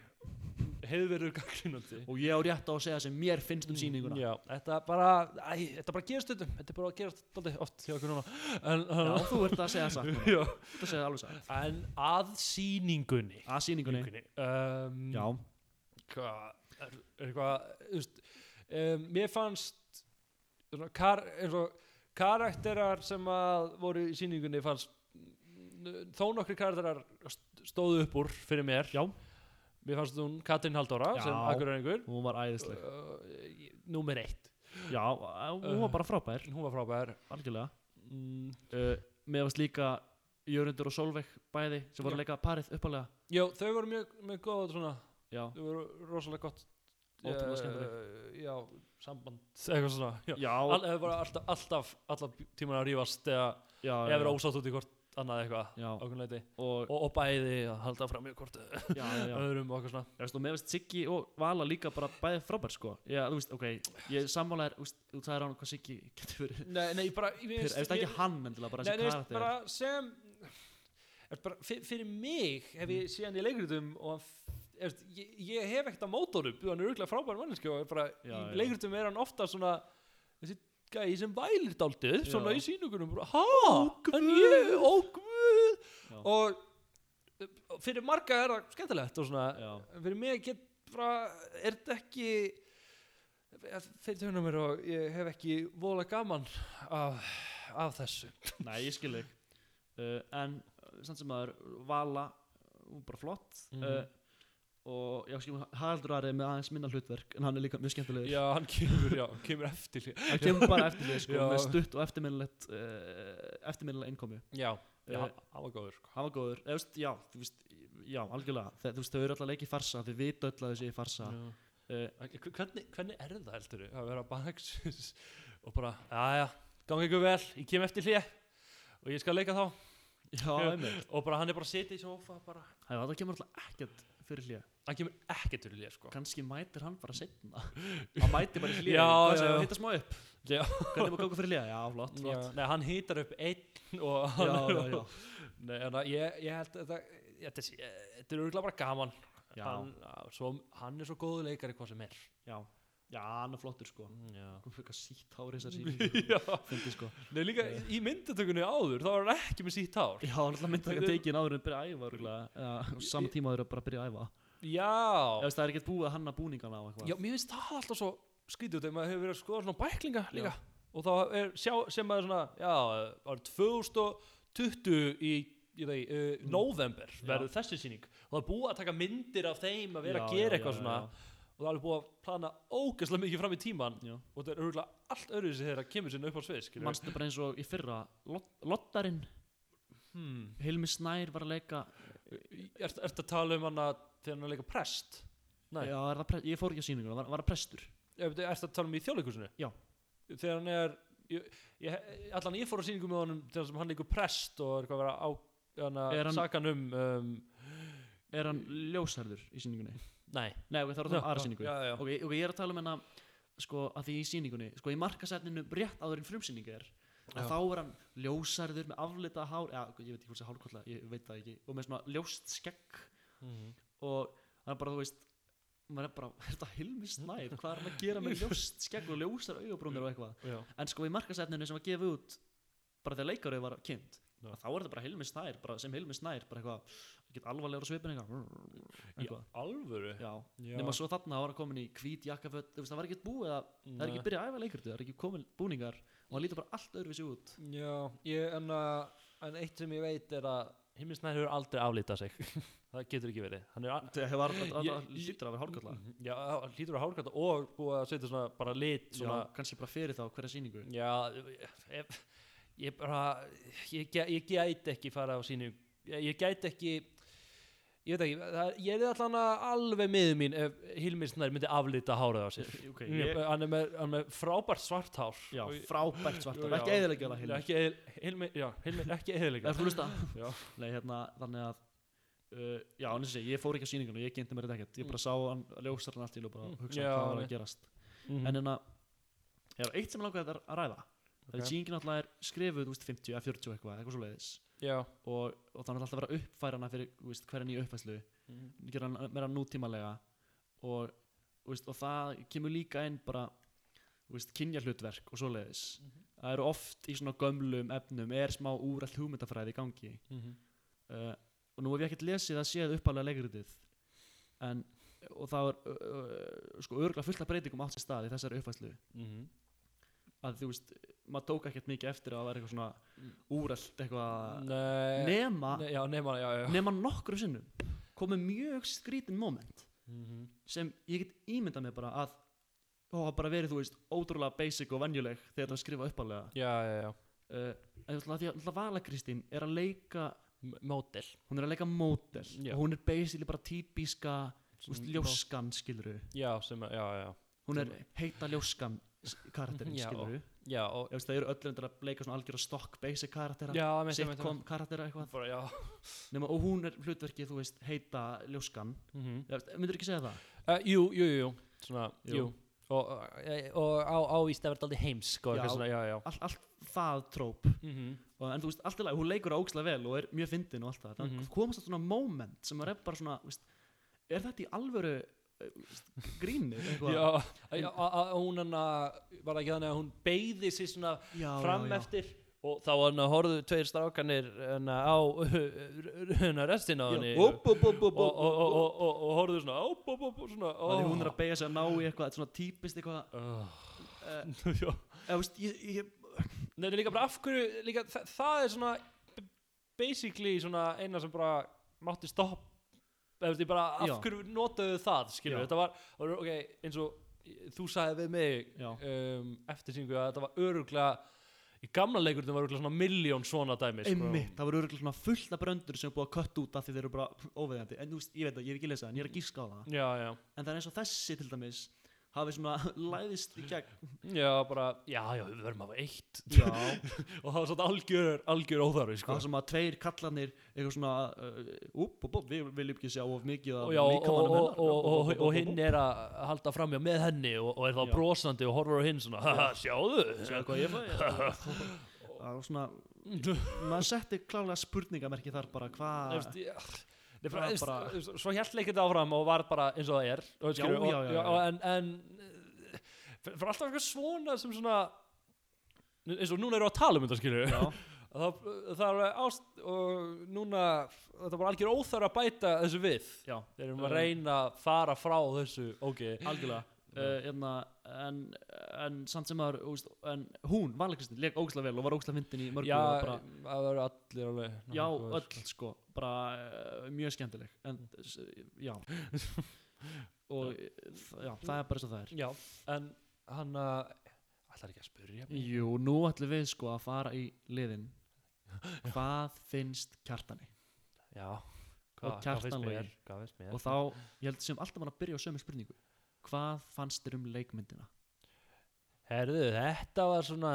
S1: heiðverður gaggrínandi
S4: Og ég á rétt á að segja sem mér finnst um sýninguna.
S1: já, þetta bara æ, þetta bara gerast stundum. Þetta er bara að gerast dálítið oft hjá okkur núna. En,
S4: Já, þú ert að segja satt. Núna.
S1: já.
S4: Þú ert að segja alveg satt.
S1: En að sýningunni.
S4: Að Sýningunni,
S1: um,
S4: Já,
S1: hvað er, er eitthvað þú veist, um, mér fannst svona, kar, eins og karakterar sem að voru í sýningunni fannst mm, þó nokkri karakterar st- stóðu upp úr fyrir mér.
S4: Já.
S1: Mér fannst hún Katrín Halldóra
S4: Já.
S1: sem akureyringur.
S4: Hún var æðisleg.
S1: Uh, númer eitt.
S4: Já, hún var bara frábær.
S1: hún var frábær.
S4: Algjörlega.
S1: Mm,
S4: uh, Mér varst líka Jörundur og Solveig bæði sem voru að leika parið uppalega.
S1: Já, þau voru mjög, mjög góð svona,
S4: Já,
S1: þau voru rosalega gott
S4: Ótrúlega
S1: eh,
S4: skemmtileg.
S1: já, samband. Eitthvað svona já.
S4: já,
S1: All, eða bara alltaf, alltaf, alltaf tíman að rífast eða vera ósátt út í hvort annað eitthvað
S4: Já.
S1: ákveðleiti
S4: og,
S1: og, og bæði að halda fram í hvort
S4: já, já, já.
S1: öðrum og okkur svona
S4: Ég veist, og mér veist Siggi og Vala líka bara bæði frábær sko Já, þú veist, ok, ég sammála er þú á hann hvað Siggi getur verið
S1: Nei, nei, bara Ég
S4: veist ekki hann endilega, bara
S1: Nei,
S4: þessi
S1: nei, veist,
S4: karakter
S1: bara sem er bara, fyr, Fyrir mig hef ég síðan í leikritum og er, ég, ég hef ekkert að mótónu hann er auðvitað frábær manneski og er bara,
S4: Já,
S1: í
S4: já.
S1: leikritum er hann ofta svona þessi gæi sem vælir daldið svona í sýningunum. Bara, ha, en ég, ó guð.
S4: Já.
S1: og uh, fyrir marga er það skemmtilegt og svona fyrir mig get bara er þetta ekki fyrir tögnum mér og ég hef ekki vola gaman af af þessu.
S4: Nei, ég skil þig. Uh, En uh, samt sem Vala, uh, hún er bara flott.
S1: Mhm.
S4: uh, Og já, skilum Haraldur Ari með aðeins minna hlutverk En hann er líka mjög skemmtilegur.
S1: Já, hann kemur, já, hann kemur eftir hlé-
S4: Hann kemur bara eftir því sko,
S1: Já.
S4: Með stutt og eftirminnilegt uh, Eftirminnilega innkomi
S1: Já, já,
S4: Eh,
S1: hann var góður sko.
S4: Hann var góður, eða, veist, já, þú veist, já, algjörlega. Þe, Þú veist, þau eru alltaf í farsa Þau vita öll að í farsa.
S1: Já.
S4: uh,
S1: Hva- hvernig, hvernig er það heldur að vera baksis og bara, já, já, gangi ykkur vel ég kem eftir hlje og ég skal leika þá?
S4: Já, einmitt.
S1: Og bara hann er bara að sitja í sofa bara,
S4: Já, það kemur alltaf ekkert fyrir hlýja
S1: hann kemur ekkert fyrir hlje sko.
S4: Kannski mætir hann bara setna Hann mætir bara hlýja
S1: Já,
S4: Hvað
S1: já,
S4: segir,
S1: já.
S4: hitta smá upp?
S1: Já.
S4: Hvernig maður ganga fyrir hlýja? Já, flott, flott.
S1: nei, hann hýtar upp einn og
S4: Já,
S1: hann
S4: já,
S1: Nei, að ég, ég held þetta er örgulega bara gaman. Hann, svo, hann er svo góðu leikari hvað sem er.
S4: Já Já, hann er flottur sko.
S1: Já,
S4: Hún fyrir eitthvað sítt hár þessar
S1: já.
S4: Fyndi sko.
S1: Nei, líka í, í myndatökunni áður þá var hann ekki með sítt hár.
S4: Já, hann ætla að mynda ekki tekin áður en byrja að æfa. Eða Saman tíma áður en bara að byrja að æfa Ef
S1: já,
S4: veist, það er ekkert búið að hanna búningana á eitthvað.
S1: Já, mér finnst það alltaf svo skrítið þegar maður hefur verið að skoða svona bæklinga líka. Og þá er sjá, sem maður svona já, árið 2020 í, uh,
S4: Mm.
S1: november
S4: Já.
S1: verður þessi sýning. Og það er búið að taka myndir af þeim að vera
S4: Já,
S1: að gera
S4: já,
S1: eitthvað
S4: já,
S1: svona.
S4: já.
S1: Og það er alveg búið að plana ógeðslega mikið fram í tíman
S4: Já.
S1: og það er örgulega allt öðru sem þeirra kemur sinna upp á svið
S4: Manstu bara eins og í fyrra Lot- Lottarinn,
S1: hmm.
S4: Hilmi Snær var að leika
S1: Ert ert að tala um hann að þegar hann er að leika prest? Nei,
S4: Já, er pre- ég fór ekki á sýninguna, var, var það prestur
S1: þú ert að tala um í þjóðleikusinu?
S4: Já.
S1: Þegar hann er ég, ég, allan ég fór á sýningu með honum þegar hann leikur prest og er eitthvað að vera á hana,
S4: Er
S1: sakan um, um
S4: Er hann ljósærður í sýningunni?
S1: Nei.
S4: Nei, er það aðra sýningu.
S1: Já, já,
S4: ok, ok, ég er að tala um hennar sko, að því í sýningunni, sko, í markasætninu rétt áður en frumsýning er að þá er hann ljósærður með aflita hár já, ég veit ekki hvort það er hálfkvalla, ég veit það ekki og með svona ljóst skegg.
S1: Mhm.
S4: og það er bara, þú veist maður er bara, er þetta Hilmi Snær? Hvað er hann að gera með ljóst skegg og ljósar augabrúnir og eitthvað, en sko í markasætninu sem var gefið út bara þegar leikarið var kynnt
S1: Já.
S4: þá er þetta bara Hilmi Snær, bara sem Hilmi Snær bara eitthvað, ekki alvarlegur svipin eitthvað,
S1: Í alvöru?
S4: Já,
S1: Já.
S4: nema svo þarna var hann komin í hvít jakkaföt þú veist, það var ekki búið að, það er ekki byrjað að æfa leikurtu það er ekki komin búningar og hann lítur bara allt öðruvísi út.
S1: Já, ég, en, uh, en eitt sem ég veit er að Himmisnær hefur aldrei aflítað sig. Það getur ekki verið. Er
S4: það lítur að vera hárkalla.
S1: Já, hann hlýtur að hárkalla og búið að setja svona bara lit
S4: já,
S1: svona,
S4: kannski bara fyrir þá hverja sýningu.
S1: Já, ég, ég bara ég, ég gæti ekki fara á sínu ég, ég gæti ekki ég veit ekki, það, ég er allan að alveg miður mín ef Hilmir Snær myndi aflita hárið á sér.
S4: Ok,
S1: ég,
S4: ég,
S1: hann, er með, hann er með frábært svart hár.
S4: Já,
S1: ég-
S4: frábært svarta,
S1: Já,
S4: ekki eðilegja það
S1: Já,
S4: Hilmi
S1: ekki Hilmir, já, Hilmir, ekki
S4: er nei, hérna, þannig að uh, já, þessi, ég fór ekki á sýningunum ég geinti mér þetta ekkert, ég bara sá hann ljósar hann allt til og bara
S1: Mm,
S4: hugsa
S1: já,
S4: hvað var að gerast.
S1: Mhm.
S4: en hérna, það er eitt sem langaði að að ræða. Okay. sýningin alltaf er skrifuð, veist, 50 eða 40 og eitthvað, eitthvað svo leiðis og, og þannig alltaf að vera uppfærana fyrir hverja nýja uppfæslu
S1: Mhm.
S4: gera hann meira nútímalega og, veist, og það kemur líka inn bara kynja hlutverk og svoleiðis
S1: Mhm.
S4: það eru oft í svona gömlum efnum er smá úrætt hugmyndafræði í gangi
S1: Mhm.
S4: uh, og nú hef ég ekkert lesið að séð uppalega leikritið en og það er uh, uh, sko örgulega fullt af breytingum átt sér stað í þessari uppfæslu
S1: Mhm.
S4: Að þú veist, maður tók ekkert mikið eftir að það var eitthvað svona úrætt eitthvað
S1: Nei,
S4: nema,
S1: nei, já, nema, já, já.
S4: nema nokkru sinnum komið mjög skrítin moment
S1: Mhm.
S4: sem ég get ímyndað mér bara að og hafa bara verið, þú veist, ótrúlega basic og venjuleg þegar það var skrifað uppalega uh, en þú veist, náttúrulega Vala Kristín er að leika
S1: Módel.
S4: hún er að leika mótel
S1: Já.
S4: og hún er basically bara típiska ljóskan, skiluru
S1: Já, sem, já, já.
S4: Hún er heita ljóskan s- karakterinn,
S1: Já.
S4: skiluru
S1: Já, og
S4: það eru öll reyndar að leika svona algjör stock basic karaktera, sitcom karaktera eitthvað.
S1: Bara,
S4: Nema, og hún er hlutverkið, þú veist, heita ljóskan.
S1: Mm
S4: Ég veist, myndir ekki segja það?
S1: uh, Jú, jú, jú, svona,
S4: Jú.
S1: jú, Og, uh, og á, að vera aldrei heimsk og
S4: Já.
S1: svona, já, já.
S4: All, allt það tróp.
S1: Mm
S4: og, en þú veist, allt í lagi, hún leikur ógislega vel og er mjög fyndin og allt það.
S1: Mhm.
S4: það komast að svona moment sem er bara svona veist, er þetta í alvöru eh, þú veist, gríni eitthvað?
S1: Já, að- að hún hann var ekki þannig að hún beigði sér svona
S4: já,
S1: fram
S4: já,
S1: eftir og þá hann horfðu tveir strákanir á hann restina
S4: upp, upp,
S1: og, og, og, og, og, og horfðu svona
S4: Þannig hún er að beigja sig að ná í eitthvað svona típist eitthvað.
S1: Nei, það er líka bara af hverju líka, það, er svona basically svona eina sem bara mátti stopp veist, bara af hverju notaðu það þetta var, það var ok, eins og þú sagði við mig um, eftir síngu að þetta var öruglega í gamla leikurinn var öruglega svona miljón svona dæmi sko.
S4: Einmitt, það voru örugglega svona fullt af bröndur sem er búið að kött út af því þeir eru bara óveðandi en þú veist, ég veit það, ég hef ekki lesað en ég er að gíska á það.
S1: Já, já,
S4: en það er eins og þessi til dæmis hafi svona læðist í gegn.
S1: Já, bara já, já, við verðum að hafa eitt. Og það var svona algjör, algjör óþarfi sko.
S4: það sem að tveir kallarnir eitthvað svona uh, upp, upp, upp, við viljum ekki sjá of mikið
S1: og, og, og, og, og, og hinn er að halda framjá með henni og, og er þá brosandi og horfur á hinn svona, haha, sjáðu?
S4: Sjáðu hvað ég fæ? Það var svona, maður setti klálega spurningamerki þar bara hvað
S1: bara,
S4: bara-
S1: svo hjælt leikit áfram og var bara eins og það er skilur,
S4: já, já, já.
S1: og, en, en eh, fyrir alltaf eitthvað svona sem svona eins og núna eru að tala um þetta skilur
S4: Já,
S1: það, það er ást og núna þetta var algjör óþar að bæta þessu við. Þeir erum að
S4: Uh.
S1: reyna að fara frá þessu ok,
S4: algjörlega uh, hérna, en, en samt sem en hún, Vala Kristín, leik ógæslega vel og var ógæslega fyndin í mörgu
S1: já,
S4: bara,
S1: það verður allir alveg
S4: já, öll sko. bara uh, mjög skemmtileg en, já. Og þ- já, það er bara svo það er.
S1: Já, en hann að ætlar ekki að spyrja mig?
S4: Jú, nú ætlum við sko að fara í liðin Hvað finnst kjartani?
S1: já,
S4: Logi.
S1: hvað finnst mér?
S4: Og þá, ég held sem alltaf mann að byrja á sömu spurningu Hvað fannst þér um leikmyndina?
S1: Herðu, þetta var svona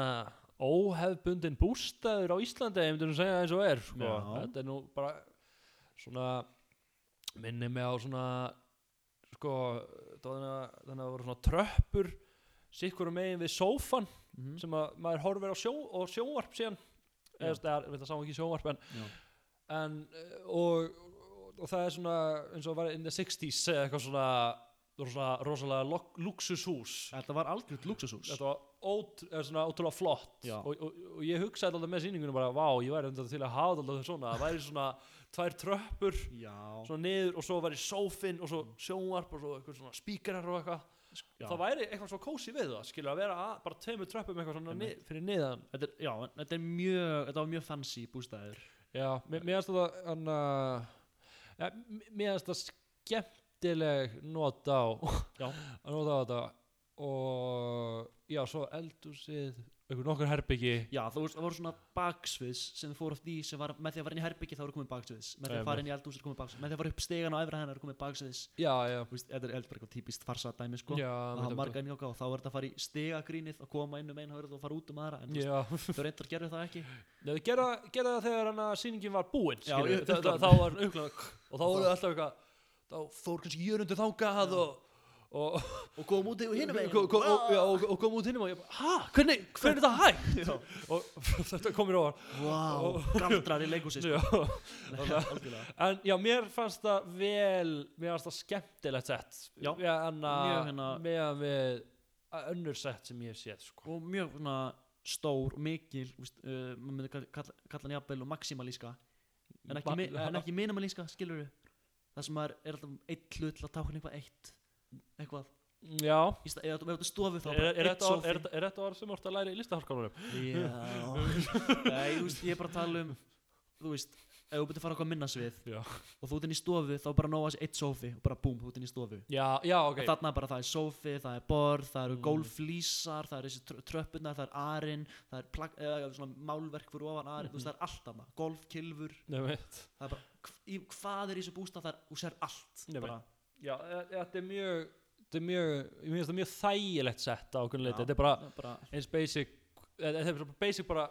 S1: óhefbundin bústæður á Íslandi, ég myndi nú segja eins og er sko. Þetta er nú bara svona minni mig á svona sko, þannig að að það voru svona tröppur sikkur megin við sófan
S4: Mm
S1: sem að maður horfir á sjó, og sjónvarp síðan. Eða þú veist, eða, ég veit að sá ekki sjónvarp en, en og, og það er svona eins og var in the 60s eða eitthvað svona, rosalega lok- luxushús.
S4: Þetta var algjört luxushús.
S1: Þetta var ót, eða svona, ótrúlega flott. Og, og, og ég hugsaði alltaf með sýningunum bara, vá, ég væri enda til að hafa alltaf svona, það væri svona tvær tröppur
S4: Já,
S1: svona niður og svo væri sófinn og svo sjónvarp og svo eitthvað svona spíkarar og eitthvað.
S4: Já.
S1: það væri eitthvað svo kósi við það skilja að vera að, bara tveimur tröppum eitthvað svona ni,
S4: Einmitt.
S1: fyrir niðan
S4: Þetta er, já, þetta er mjög, þetta var mjög fancy bústæður
S1: já, mér finnst þetta mér finnst þetta skemmtileg not á. Nota á þetta. Og já, svo eldúsið einhver nokkur herbyggi.
S4: Já, það voru, það voru svona baksviðs sem fóru á því sem var með því að fara inn í herbyggi þá voru komið baksviðs. Með því að fara inn í eldhús er komið baksviðs. Með því að fara upp stegan á efra hennar er komið baksviðs.
S1: Já, já,
S4: Þetta er bara eitthvað típist farsa dæmi sko.
S1: Já,
S4: það hafa marga inn í okkar og þá er þetta að fara í stegagrínið og koma inn um einu hörð og fara út um aðra. En þú reyndar gerðu það ekki.
S1: Gera það þegar sýningin var búin
S4: Já,
S1: skilurðu.
S4: upp-
S1: Þa- þa-
S4: uppkláruð.
S1: þá var uppkláð og þá voru alltaf eitthvað þá fór kannski jörundu þangað og, og,
S4: og kom út hinum
S1: og, og, og, og, kom út hinn og ég bara, hæ, hvernig, hvernig er þetta hægt? Og þetta komir ofar
S4: Vá, galdrar í sko. Algjörlega.
S1: en já, mér fannst það vel mér fannst það skemmtilegt sett.
S4: Já, mjög hérna-
S1: meðan við önnur sett sem ég hef séð sko.
S4: og mjög svona stór mikil úst, uh, maður myndi kalla, hann jafnvel og maximalíska. En ekki, ekki minimalíska skilur við það sem er, er alltaf eitt hlut til að tákna eitthvað eitt eitthvað.
S1: Já,
S4: í stað, eða ef þú stofu þá
S1: er, er, þetta, þetta orð sem ert að læra í listaháskólanum?
S4: Já. Nei, þú veist, ég er bara að tala um þú veist, ef þú að fara okkur minnasvið
S1: já,
S4: og þú ert inn í stofu þá bara nóga þessi eitt sófi og bara búm, þú ert inn í stofu.
S1: Já, já ok.
S4: Og þarna bara það er sófi, það er borð, það eru
S1: Mm.
S4: gólflísar, það eru þessi tr tröppunar, það er arinn, það er plag, eða, svona málverk fyrir ofan arinn, þú veist það er allt þarna, golfkilfur,
S1: Nei, veit.
S4: það er bara, í, hvað er í þessu bústað, það er, þú sér allt,
S1: já, e- þetta er mjög þetta er mjög, ég finnst það mjög þægilegt sett á okkur leiti, þetta er bara
S4: bara,
S1: eins basic e- þetta er bara basic bara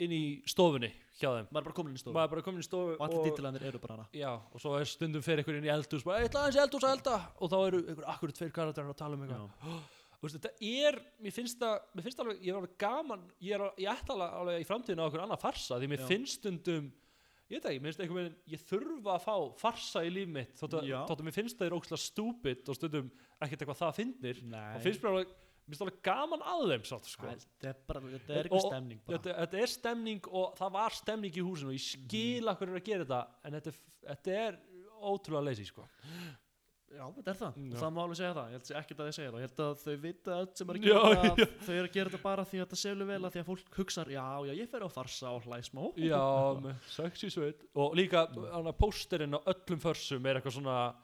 S1: inn í stofunni hjá þeim,
S4: maður er bara komin í stofu.
S1: Maður er bara komin í stofu
S4: og allir titilanir eru bara hana.
S1: já, og svo er stundum fyrir einhver inn í eldhús bara, eitthvað aðeins í eldhús að elda. Og þá eru einhver akkur tveir karakterar að tala um eitthvað. Þú veist, þetta er, mér finnst það mér finnst alveg, ég er alveg gaman ég er, ég ætti alveg, alveg í framtíðinu á okkur annað farsa því mér
S4: Já.
S1: finnst stundum ég veit ekki, mér finnst einhvern veginn ég þurfa að fá farsa í líf mitt þótt að,
S4: Já.
S1: þótt að mér finnst það er ókslega stúpid og stundum ekkert eitthvað það finnir
S4: Nei,
S1: og finnst mér alveg, mér finnst alveg gaman að þeim satt, sko.
S4: þetta er bara, þetta er eitthvað
S1: Og-
S4: stemning
S1: þetta, þetta er stemning og það var stemning í húsinu og ég skil
S4: Mhm.
S1: að hverju er að gera þetta en þetta, þetta er ótrúlega leysi sko.
S4: Já, þetta er það,
S1: Já.
S4: það má alveg segja það, ég held ekkert að þið segja það, ég held að þau vita öll sem er að
S1: Já,
S4: gera
S1: já.
S4: það, þau eru að gera þetta bara því að þetta selur vel að því að fólk hugsar, já, já, ég fer á farsa og hlæsmá.
S1: Já, með sexy sveit og líka hana, pósterinn á öllum försum er eitthvað svona já,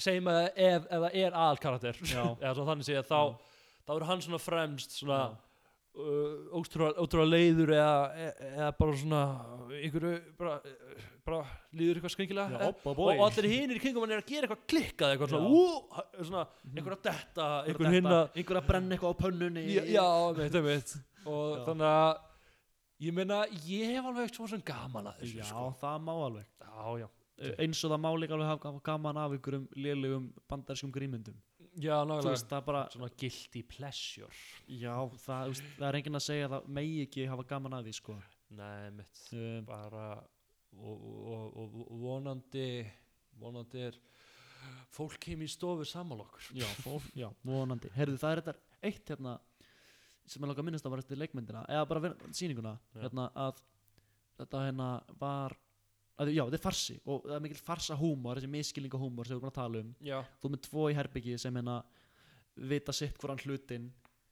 S1: segjum að ef, ef það er aðalkarakter
S4: Já.
S1: eða svo þannig sé þá, þá er hann svona fremst svona uh, ótrúlega, leiður eða, eða bara svona einhverju bara, bara líður eitthvað skringilega
S4: Já,
S1: og,
S4: boy.
S1: og allir hinir í kringum hann er að gera eitthvað klikkað eitthvað svona, ú, svona einhver að detta, einhver
S4: Þetta,
S1: hinn að
S4: brenna eitthvað á pönnunni.
S1: já, já veit, veit og
S4: Já.
S1: þannig að ég meina, ég hef alveg eitthvað svona gaman að þessu
S4: Já,
S1: sko.
S4: það má alveg.
S1: já, já
S4: Eins og það má líka alveg hafa gaman af einhverjum lélugum bandarskum grímyndum.
S1: Já,
S4: Þú
S1: nákvæmlega
S4: veist, bara,
S1: Svona guilty pleasure
S4: já, það, veist, það er enginn að segja að það megi ekki hafa gaman af því, sko.
S1: Nei, mitt
S4: Um,
S1: Bara og, og, og, og vonandi Vonandi er Fólk heim í stofu saman okkur
S4: já, fólk, já, vonandi. Herðu, það er þetta eitt hérna sem ég langa að minnast að var eftir leikmyndina, eða bara
S1: Já.
S4: hérna að þetta hérna var, að, já, þetta er farsi og það er mikil farsa húmor, þessi miskilninga húmor sem við erum búin að tala um.
S1: Já
S4: Þú með tvo í herbyggi sem hérna vita sitt hvoran hlutin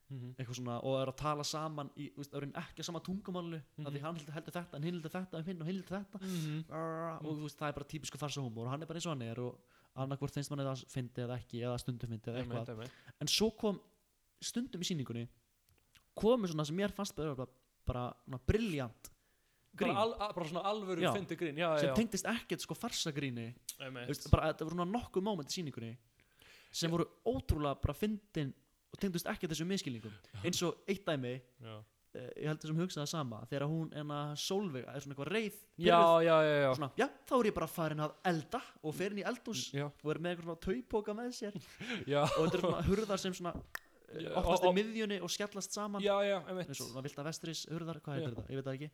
S1: mm
S4: eitthvað svona og er að tala saman í, þú veist, það er ekki að sama tungumálu mm
S1: Mhm.
S4: því hann heldur, heldur þetta en hinn heldur þetta um hinn og hinn heldur þetta
S1: -hmm.
S4: og þú veist, það er bara típisku farsa húmor og hann er bara eins og hann er og annarkvort finnst manni það fyndi eða ekki eða stundum fyndi eða eitthvað en svo kom stundum í sýningunni komu svona sem mér fannst bara, bara, bara briljant grín.
S1: bara, al, bara svona alvöru
S4: Já.
S1: fyndi grín. Já,
S4: sem tengdist ekkert sko farsagríni. Bara, þetta voru nokkuð moment í sýningunni sem voru ótrúlega bara fyndin og tengdust ekkert þessum miskilningum eins og eitt dæmi eh, ég held þessum hugsaði það sama þegar hún en að Solveig er svona eitthvað reið
S1: já,
S4: svona, já, þá er ég bara farin að elda og fer inn í eldhús
S1: Já,
S4: og er með eitthvað svona taupoka með sér. Og þetta er svona hurðar sem svona oftast
S1: og-
S4: í miðjunni og skellast saman. Eins og svona vilda vestris hurðar, hvað heitir þetta, ég veit það ekki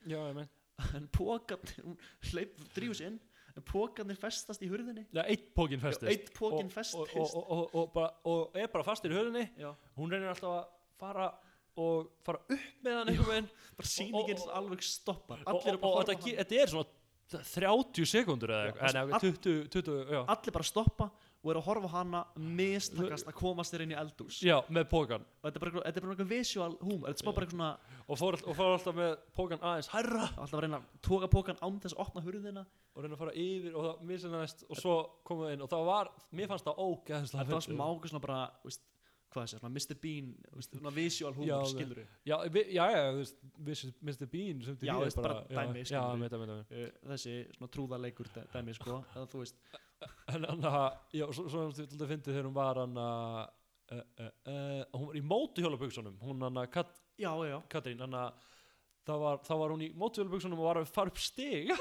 S4: en pókarnir, hún hleyp, drífur sig inn en pókarnir festast í hurðinni.
S1: Já, eitt pókin festist.
S4: Já, einn pókinn
S1: Og-
S4: festist.
S1: og, og, og, og, og, bara, og er bara fastur í höfðinni
S4: já,
S1: Hún reynir alltaf að fara og fara upp með hann einhvern veginn.
S4: Bara
S1: og-
S4: alveg stoppar. Allir
S1: og, þetta, er svona 30 sekundur eða
S4: Já,
S1: eitthvað.
S4: Það-
S1: Nei, 20, 20, já.
S4: Hana. allir bara stoppa og er að horfa hana mistakast að komast þér inn í eldús
S1: Já, með pókan
S4: og þetta er bara, þetta er bara eitthvað visual humor þetta er smá bara eitthvað svona
S1: og fór, og fór alltaf með pókan aðeins hærra.
S4: Alltaf að reyna að toga pókan án þess að opna hurðina.
S1: Og reyna að fara yfir og það mislinnaðist og svo komum við inn. Og það var, mér fannst það ógeðslega
S4: þetta var smá eitthvað svona bara veist, hvað sé, svona Mr. Bean svona visual
S1: Já,
S4: humor,
S1: það-
S4: skilur við
S1: Já, já, já, þú veist, Mr. Bean sem
S4: Já,
S1: ég
S4: veist, bara dæmi,
S1: Já,
S4: skilur við.
S1: með það, með það
S4: þessi svona trúðarleikur dæ- dæmi sko, eða þú veist
S1: En hann að, já, svo, svo þú til að fyndi þegar hún var hann að uh, uh, uh, hún var í mótuhjólabuksunum hún hann að Kat,
S4: já, já,
S1: Katrín hann að það var, það var hún í mótuhjólabuksunum og var að fara upp stig.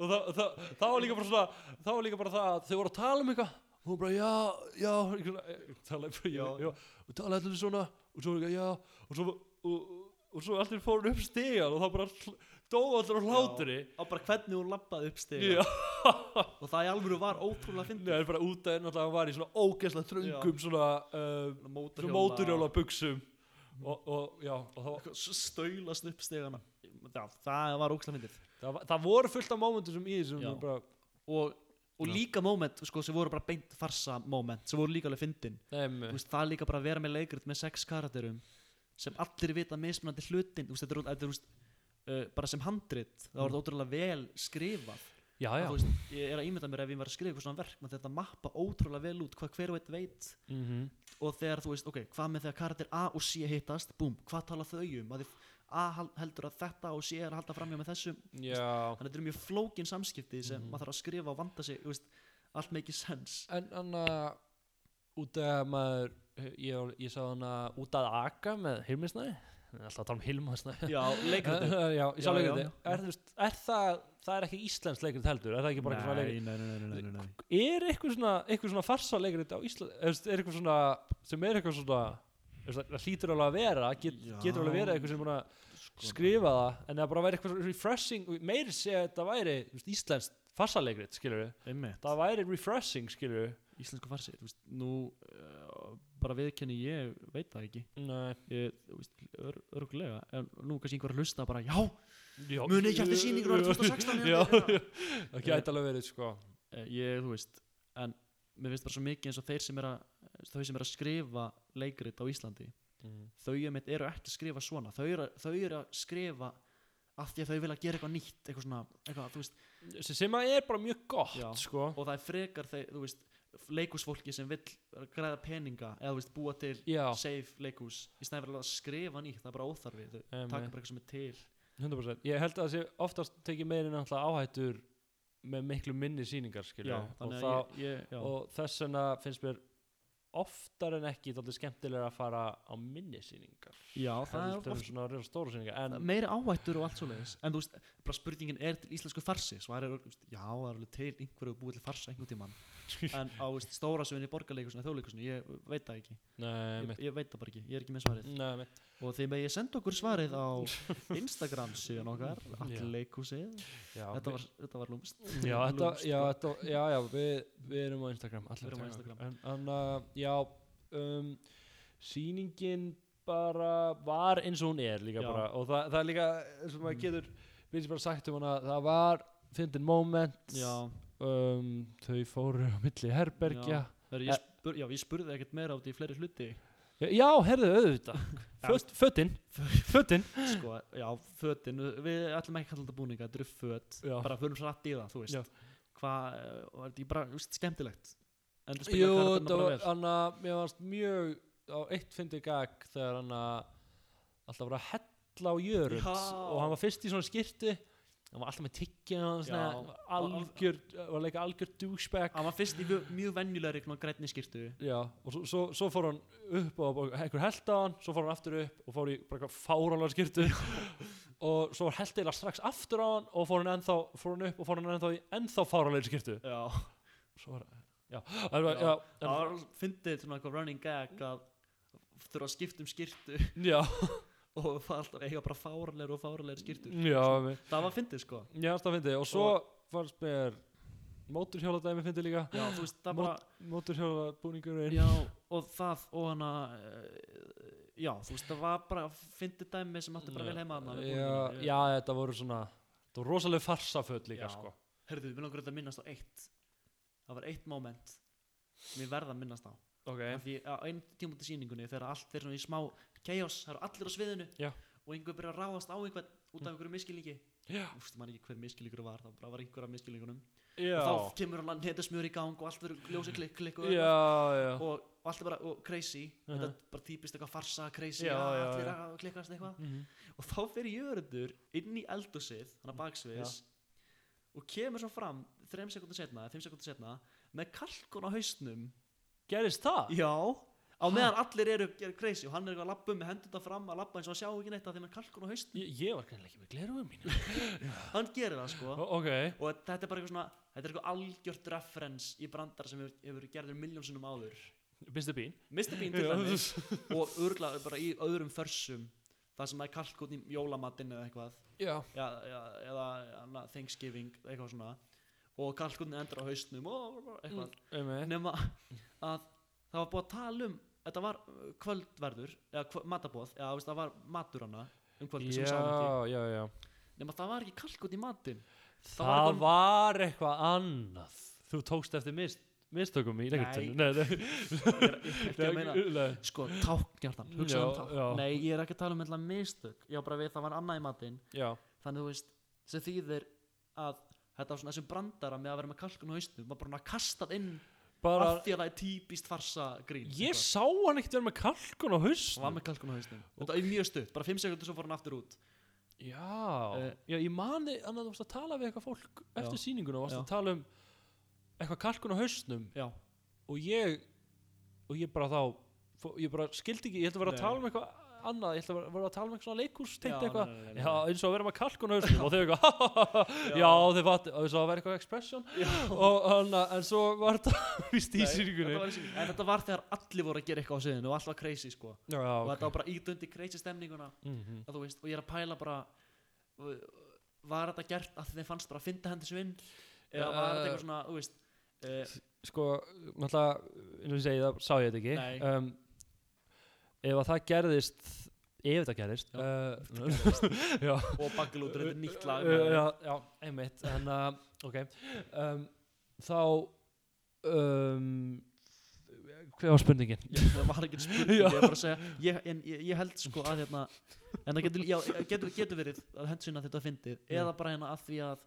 S1: Og það, það, það var líka bara svona það var líka bara það að þau voru að tala um eitthvað. Og hún bara já, já. Svona, talaði og talaði allir svona og svo já. Og svo, og, og, og svo allir fóru upp stigan og það bara dóu allir á hlátri.
S4: Á bara hvernig hún lappaði upp stig
S1: já,
S4: og það í alvöru var ótrúlega fyndið.
S1: Það er bara út að náttúrulega hann var í svona ógeðslega þröngum svona, uh, svona móturhjóla buksum og, og já, og
S4: stöylast upp stigana. Já, það var ógæslega fyndið.
S1: Það, það voru fullt af mómentum sem í þessum
S4: Já.
S1: bara,
S4: og, og líka moment sko, sem voru bara beint farsa moment sem voru líka alveg fyndin. Veist, það er líka bara að vera með leikrit með sex karakterum sem allir vita mismunandi hlutin þetta er, er uh, bara sem handrit það var þetta ótrúlega vel skrifað.
S1: Já,
S4: Að
S1: já.
S4: þú veist, ég er að ímynda mér ef ég var að skrifa eitthvað svona verk með þetta mappa ótrúlega vel út hvað hver og einn veit.
S1: Mm
S4: og þegar þú veist, ok, hvað með þegar karakter A og C hittast, búm, hvað tala þau um? Að A heldur að þetta og C er að halda framjá með þessum. Þannig að þetta eru mjög flókin samskipti sem
S1: Mhm.
S4: maður þarf að skrifa og vanda sig veist, allt make sense
S1: en hann að út að maður ég, ég sá hann að út að aka með Hilmisnæði alltaf að tala um Hilmisnæði
S4: já,
S1: já. er, er það það er ekki íslensk leikrit heldur? Er það ekki bara eitthvað svona leikrit?
S4: nei, nei, nei, nei, nei, nei.
S1: er eitthvað svona, eitthvað svona farsa leikrit á Ísland er eitthvað svona sem er eitthvað svona það hlýtur alveg að vera get, getur alveg verið eitthvað sem er búin að skrifa það en það bara væri eitthvað refreshing meiri sé að þetta væri íslenskt farsa leikrit skilur við það væri refreshing skilur við
S4: íslensku farsi þú veist, nú uh, bara viðkenni ég veit það ekki. Ég, veist, ör, örgulega en nú kannski einhver að hlusta bara já,
S1: Já.
S4: Munið ekki eftir sýninguna árið 2016
S1: já, það. Gæti alveg verið sko.
S4: Eh, ég, þú veist en mér finnst bara svo mikið eins og þeir sem er að þau sem er að skrifa leikrit á Íslandi þau einmitt eru ekki að skrifa svona. Þau eru, þau eru að skrifa af því að þau vilja gera eitthvað nýtt eitthvað svona, eitthvað, þú veist.
S1: Sem, að er bara mjög gott
S4: Já.
S1: sko.
S4: og það er frekar þeir, þú veist leikusfólki sem vill græða peninga eða veist búa til
S1: já,
S4: safe leikus í snæði fyrir að skrifa nýtt, það er bara óþarfi þau taka bara eitthvað sem er til.
S1: 100% ég held að það sé oftast tekið meirinn áhættur með miklu minni sýningar skilju
S4: já,
S1: og,
S4: ég, ég
S1: og þess vegna finnst mér oftar en ekki þáttið skemmtilega að fara á minni sýningar.
S4: Já, það er
S1: svona reyna stóra sýningar en
S4: meiri áhættur og allt svoleiðis. En þú veist, bara spurningin er til íslensku farsi. Svar er, veist, já, það er alveg til einhverju búið til farsa einhvern tímann en á þú veist, stóra sviðin í borgarleikusinu þjóðleikusinu, ég veit það ekki.
S1: Nei,
S4: ég, ég veit það bara ekki, ég er ekki með svarið.
S1: Nei,
S4: og með ég senda okkur svarið á Instagram síðan okkar
S1: Já.
S4: allir leikusið,
S1: Já,
S4: þetta þetta var lúmst
S1: já, þetta, já,
S4: bara.
S1: þetta, já, já, við, við erum á Instagram
S4: Við erum á Instagram.
S1: en, en uh, já um, sýningin bara var eins og hún er líka
S4: Já.
S1: bara. Og það, það er líka eins og maður getur við sem bara sagt um hana það var fyndin moment.
S4: Já,
S1: um, þau fóru á milli herbergja.
S4: Þegar ég, spur, já, ég spurði ekkert meira út í fleiri hluti.
S1: Já, já herðu auðvitað. Föt, fötin. Fötin.
S4: sko, já, fötin, við ætlum ekki að kalla þetta búninga, þetta eru föt.
S1: Já.
S4: bara förum hratt í það, þú veist.
S1: Já.
S4: hvað, eh, og er þetta ekki bara, þú veist, skemmtilegt? En það spila
S1: það
S4: karakterina bara vel?
S1: hann að mér varst mjög á eitt fyndi gag þegar hann alltaf var að hella á
S4: Já.
S1: og hann var fyrst í svona skirti hann var alltaf með algjör, var að leika algjör douchebag.
S4: Hann var fyrst í mjög, svona grænni skýrtu
S1: og svo, svo, svo fór hann upp og einhver held á hann, svo fór hann aftur upp og fór í bara eitthvað fárálega skirtu og svo held eila strax aftur á hann og fór hann ennþá, fór hann upp og fór hann ennþá í ennþá fárálega skirtu
S4: já,
S1: svo var, já, það var,
S4: fyndið svona eitthvað running gag að þurfa að skipta um skýrtu
S1: já,
S4: og það var alltaf eiga bara fáralegur og fáralegur skýrtur
S1: já, já,
S4: það var fyndið sko.
S1: Já, það fyndi og svo fannst mér móturhjóladæmi fyndi líka.
S4: Já, veist, það bara
S1: móturhjólabúningurinn
S4: já, og það og hana uh, já, þú veist, það var bara fyndið dæmi sem átti bara vel heima
S1: já, já, þetta voru svona þetta voru rosalega farsaföld líka sko.
S4: Herðu, við langar þetta að minnast á eitt. Það var eitt moment sem ég verða að minnast á.
S1: Ok,
S4: Af Því á einn tíma út í sýningunni þegar allt er svona í smá chaos Það eru allir á sviðinu.
S1: Já.
S4: Og einhver byrjar að ráðast á einhvern út af einhverju miskilningi
S1: já,
S4: Úst, maður ekki hver miskilningur var Það bara var einhver af miskilningunum Og þá kemur hann netasmjör í gang og allt verður ljósi klikk klikk og, og, og allt er bara og crazy.
S1: Mhm.
S4: Þetta er bara típist eitthvað farsa crazy
S1: Já, já,
S4: Allir
S1: já.
S4: að klikkast eitthvað.
S1: Mhm.
S4: og þá fyrir jörundur inn í eldhúsið hann að baksviðs og kemur svo fram 3 sekundar setna, 5 sekundar setna með kalkun á hausnum.
S1: Gerist það?
S4: já, á meðan allir eru, crazy og hann er eitthvað að labba um með hendurna fram að labba eins og að sjá ekki neitt að þeim er kalkun á hausnum.
S1: Ég, ég var kannilega ekki með glerugum mín.
S4: Hann gerir það sko.
S1: O- ok,
S4: og þetta er bara eitthvað svona þetta er eitthvað algjört reference í brandar sem hefur, gerður miljónsinnum áður.
S1: Mr. Bean.
S4: Mr. Bean til dæmis. Og örgla bara í öðrum försum það sem er kalkun í jólamatinn eða eitthvað.
S1: Já,
S4: já, já, eða hana, Thanksgiving eitthvað svona. Og kalkunni endur á hausnum og eitthvað.
S1: Um
S4: nema að það var búið að tala um þetta var uh, kvöldverður eða matabóð, eða veist, það var matur hana um kvöldi sem við sáum ekki.
S1: já, já,
S4: nema það var ekki kalkun í matinn.
S1: Það
S4: var
S1: var,
S4: eitthvað-
S1: annað. Þú tókst eftir mist, mistökum í leikritunum
S4: Nei.
S1: Nei, nei,
S4: ég ég ekki að meina sko, táknjartan, hugsa um það
S1: já.
S4: nei, ég er ekki að tala um eitthvað mistök. Já, bara við, það var annað í matinn.
S1: Já,
S4: þannig þú veist, sem þýðir að þetta var svona þessum brandara með að vera með kalkun á hausnum. Var bara kastað inn
S1: bara
S4: af því að það er típist farsa grín
S1: Ég sá hann ekkert vera með kalkun á
S4: hann var
S1: hausnum
S4: með kalkun á hausnum. Þetta er mjög stutt, bara 5 sekundur svo fór hann aftur út.
S1: Já,
S4: Eh,
S1: já, ég mani að þú varst að tala við eitthvað fólk eftir
S4: Já.
S1: sýninguna og varst
S4: Já.
S1: að tala um eitthvað kalkun á hausnum.
S4: Já,
S1: og ég og ég bara þá ég bara skildi ekki, ég ætla að vera að tala um eitthvað annað, ég ætla að vera- að tala um eitthvað svona leikús
S4: Já,
S1: tengt
S4: nei,
S1: eitthvað, já, eins og að vera með kalkun á hausnum og þau eitthvað, já, þau fatti og þau svo að vera eitthvað expression. Og hann, en svo var þetta vist í sýningunni.
S4: en þetta var þegar allir voru að gera eitthvað á sviðinu og allt var crazy sko.
S1: Já, já,
S4: og
S1: ok.
S4: þetta var bara ídundi crazy stemninguna.
S1: Mhm.
S4: að þú veist, og ég er að pæla bara var þetta gert að þeim fannst bara að finna hendur svinn eða
S1: Já,
S4: var þetta
S1: eh,
S4: eitthvað svona, þú veist uh,
S1: sko, náttúrulega eins og ég segi það, sá ég þetta ekki. Um, ef að það gerðist ef þetta gerðist
S4: Já,
S1: uh, já,
S4: og bakalútur, þetta er nýtt lag
S1: uh, já, já, einmitt en uh, ok. Um, þá um, hver var spurningin?
S4: það var ekki spurning, ég að segja ég, en, ég, ég held sko að hérna en það getur, getur, getur verið að hendur sinna þetta fyndið,
S1: Já.
S4: eða bara hérna að því að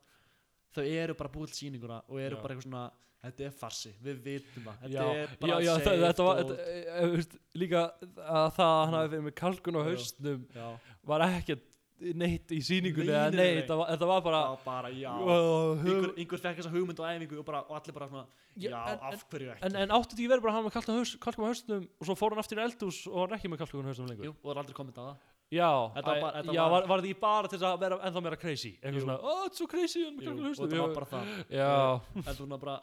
S4: þau eru bara búið til sýninguna og eru bara eitthvað svona þetta er farsi, við vitum
S1: Já,
S4: þetta er bara
S1: já, já,
S4: safe
S1: þetta var
S4: dót.
S1: þetta, e, e, veist, líka að það að hann hafi verið með kalkun á
S4: Já.
S1: haustnum
S4: já,
S1: var ekkert neitt í sýningunni
S4: Nei, nei,
S1: nei, þetta var, bara
S4: já, bara já.
S1: Uh,
S4: einhver, einhver fekk þessa hugmynd og æfingu og, bara, og allir bara svona,
S1: Já,
S4: já,
S1: en-
S4: af hverju ekki?
S1: en, en áttu ekki verið bara að hann með kalkun á haustum og svo fór hann aftur í eldús og hann ekki með kalkun á haustum lengur?
S4: Jú, og það er aldrei komið það.
S1: Já,
S4: Þetta var bara- þetta
S1: já
S4: var-
S1: var, var ekki bara til að vera ennþá meira crazy? Eitthvað svona, þetta er svo crazy
S4: Jú, og þetta var bara það.
S1: Já,
S4: en, þú náttúrulega bara,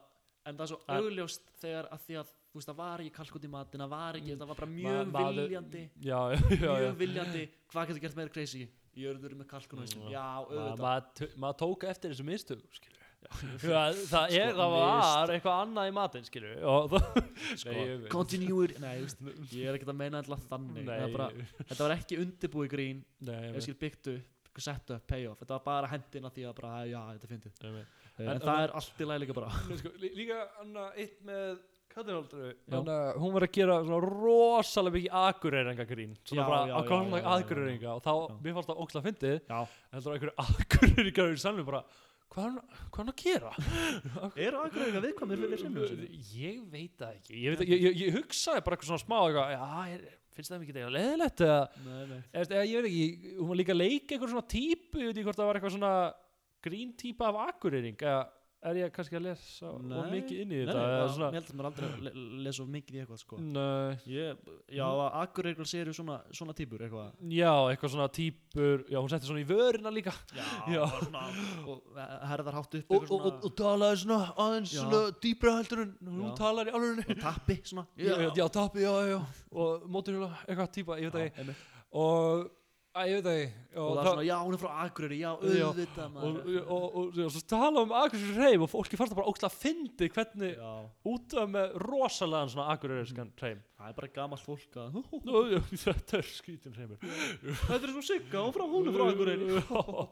S4: en það er svo augljóst þegar að því að þú veist það var ekki kalkut í matin það var ekki,
S1: Mm.
S4: það var bara
S1: Ma-
S4: mjög
S1: maður-
S4: viljandi.
S1: Já, já, já,
S4: mjög viljandi, hvað getur gert meira crazy? Jörður með kalkun
S1: Ma-
S4: auðvitað.
S1: maður maður tók eftir þessu
S4: Já,
S1: Já, það er,
S4: Sko,
S1: það var eitthvað annað í það, ég veit.
S4: continuer ég, er ekkert að meina alltaf þannig. Það bara, þetta var ekki undirbúið grín. Byggt upp set up, pay off, þetta var bara hendina því að bara, já, þetta finnst
S1: veit.
S4: En,
S1: En-
S4: það er allt í lagi líka bara.
S1: Sko, lí- líka anna eitt með Katrinaldru
S4: Já.
S1: hún var að gera rosalega mikið akureyringa grín svona
S4: Já,
S1: bara
S4: já,
S1: að koma akureyringa. Og þá,
S4: Já.
S1: mér fannst það ógslag fyndið.
S4: Já,
S1: en það var einhverju akureyringar í salnum bara, hvað er hann- er að gera?
S4: eru akkur eitthvað viðkvæmir fyrir semjum
S1: ég veit það ekki. Ég, veit, ég, ég, ég hugsaði bara eitthvað svona smá eitthvað, já, er, finnst það mikið eitthvað leðilegt eða,
S4: nei, nei.
S1: Eða, eða ég veit ekki hún var líka að leika eitthvað svona típu ég veit ekki hvort það var eitthvað svona grín típa af akureyring? Eða er ég kannski að lesa
S4: Nei.
S1: mikið inn í
S4: Nei,
S1: þetta?
S4: Nei, bara,
S1: svona,
S4: ég held að mér aldrei lesa of mikið í eitthvað sko.
S1: Nei,
S4: ég, Já, að akkur eitthvað séru svona, svona típur eitthvað.
S1: Já, eitthvað svona típur já, hún setti svona í vörina líka.
S4: Já,
S1: Já.
S4: og svona Og herðar hátt upp
S1: og, og, og, og talaði svona aðeins svona dýbra heldur en hún í alveg
S4: Og tappi svona.
S1: Já, já, já, já, og móturhjóla, eitthvað típa, ég veit ekki. og, ég veit það ekki.
S4: Og það er svona, já, hún er frá Akureyri, já, auðvitað
S1: og,
S4: maður
S1: og, og, og, og svo tala um Akureyri hreim og fólki fannst það bara ógst að fyndi hvernig
S4: Já,
S1: út af með rosalegan svona Akureyriskan hreim.
S4: Það er bara gamalt fólk að
S1: þetta er skrítin hreimur.
S4: Þetta er svo sigga, hún frá, hún er frá Akureyri.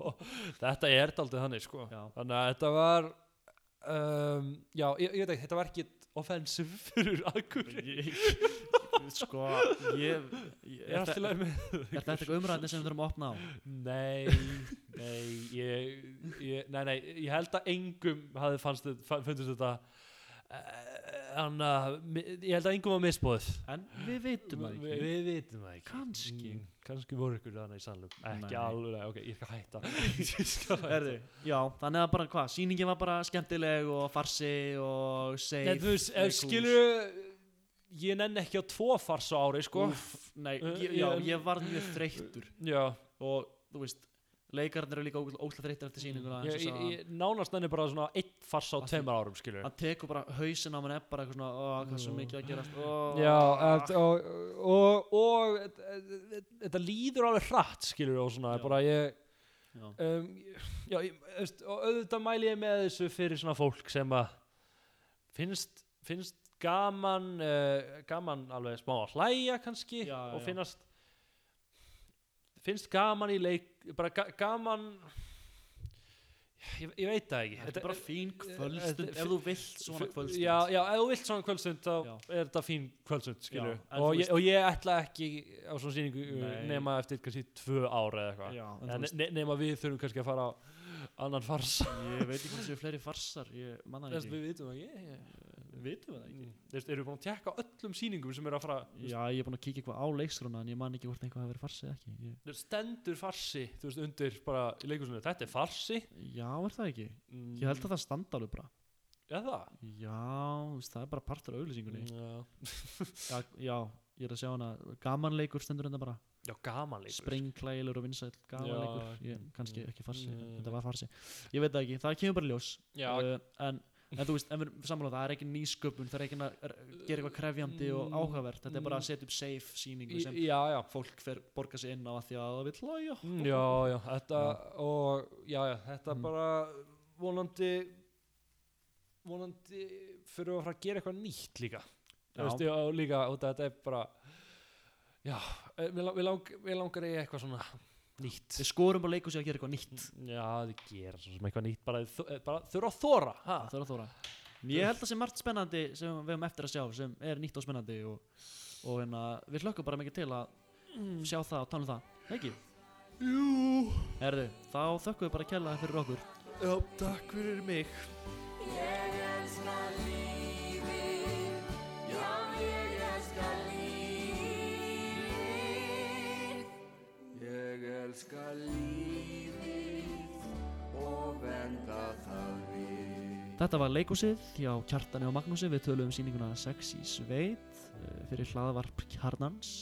S1: Þetta er daldið þannig sko. Þannig að þetta var um, já, ég, ég veit ekki, þetta var ekki offensive fyrir
S4: Ég- Sko, ég, ég
S1: er allt í lagi með
S4: Er þetta eitthvað umræðin sem við þurfum að opna á?
S1: Nei, nei, ég, ég, nei, nei, ég held að engum hafði fannst, þetta- fundist þetta Þannig mi- ég held að engum var misbóðið
S4: En við vitum það ekki.
S1: Við vitum það ekki.
S4: Kannski.
S1: Mm, Kannski voru ykkur þannig í sannlum Ekki
S4: Nei.
S1: alveg, ok, ég skal hætta. Ég skal hætta.
S4: Erði, já, þannig að bara hvað, sýningin var bara skemmtileg og farsi og safe
S1: Nei, þú veist,
S4: cool.
S1: skilur Ég nenni ekki á tvo fars á ári, sko.
S4: Úff, Nei,
S1: Uh,
S4: ég, já,
S1: ég
S4: var mjög þreyttur.
S1: Já,
S4: og þú veist, leikarnir eru líka óslega þreyttir eftir sýninguna
S1: ég, ég, ég nánast nenni bara svona einn fars á tveimur árum, skilur
S4: hann tekur bara hausin á mann er bara eitthvað svona, ó, hvað svo
S1: Mm.
S4: mikið að gerast? Ó,
S1: Já, et, og, og, og et- et- þetta líður alveg hratt, skilur og svona,
S4: Já.
S1: bara ég
S4: já,
S1: um, já, og auðvitað mæli ég með þessu fyrir svona fólk sem að finnst, finnst gaman uh, gaman alveg smá að hlæja kannski og finnast finnst gaman í leik bara ga gaman ég, ég veit það ekki.
S4: Þetta er bara fín kvöldstund.
S1: þetta-
S4: ef þú vilt svona kvöldstund.
S1: Já, já, ef þú vilt svona kvöldstund þá
S4: Já.
S1: er þetta fín kvöldstund,
S4: en
S1: og, og ég ætla ekki á svona sýningu uh,
S4: Nei.
S1: nema eftir kannski tvö ára eða eitthvað. Ne nema við þurfum kannski að fara á annan fars.
S4: Ég veit ekki hvað séu fleiri farsar ég manna ekki.
S1: við vitum það ekki ég,
S4: vitum við það ekki?
S1: Mm, veist, erum við búin að tekka öllum sýningum sem eru að fara
S4: já, ég er búin að kíkja eitthvað á leiksruna en ég man ekki hvort einhvað hafi verið farsi eða ekki. Ég,
S1: það stendur farsi þú veist, undir bara í leikusinu þetta er farsi.
S4: Já, er það ekki?
S1: Mm,
S4: ég held að það standa alveg bara.
S1: Já, það?
S4: Já, veist, það er bara partur af auglýsingunni.
S1: Já,
S4: já, já, ég er að sjá hana. Gamanleikur stendur þetta bara.
S1: Já gaman leikur.
S4: Sprengklægilegur og vinsæll gamanleikur
S1: Já,
S4: ég, kannski
S1: mm,
S4: ekki farsi,
S1: mm.
S4: þetta var farsi. Ég veit það ekki, það kemur bara ljós.
S1: Já,
S4: uh, en, en þú veist, en við samanlega það er ekki nýsköpun, það er ekki að er- gera eitthvað krefjandi og
S1: Mm.
S4: áhugavert þetta er bara að setja upp safe sýningu sem
S1: já, já
S4: fólk fer borga sig inn á að því að það vil hlæja
S1: Mm, Já, já, þetta og já, já, þetta
S4: Mm.
S1: bara vonandi vonandi fyrir að fara að gera eitthvað nýtt líka
S4: Já.
S1: Þú veist, já, og líka, og þetta er bara já, eh, við, lang, við langar í eitthvað svona nýtt.
S4: Við skorum bara leikur sig að gera eitthvað nýtt.
S1: Já, þið gera svo sem eitthvað nýtt. Bara, eh, bara þurfa að þóra ha?
S4: það er að þóra Ég held að það sé margt spennandi sem við höfum eftir að sjá sem er nýtt og spennandi og, og hérna, við hlökkum bara mikið til að sjá það og tala um það, ekki?
S1: Jú.
S4: Herðu, þá þökkum við bara kærlega fyrir okkur.
S1: Já, takk fyrir mig
S3: elska lífið og venda það við.
S4: Þetta var leikúsið hjá Kjartani og Magnúsi. Við töluðum um sýninguna Sex í sveit uh, fyrir hlaðvarp Kjarnans.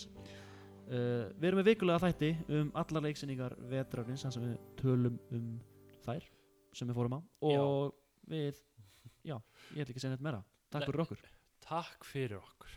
S4: Uh, Við erum með vikulega þætti um allar leiksýningar vetrarins þar sem við tölum um þær sem við fórum á. Og við, já, ég ætla ekki að segja neitt meira. Takk fyrir okkur.
S1: Takk fyrir okkur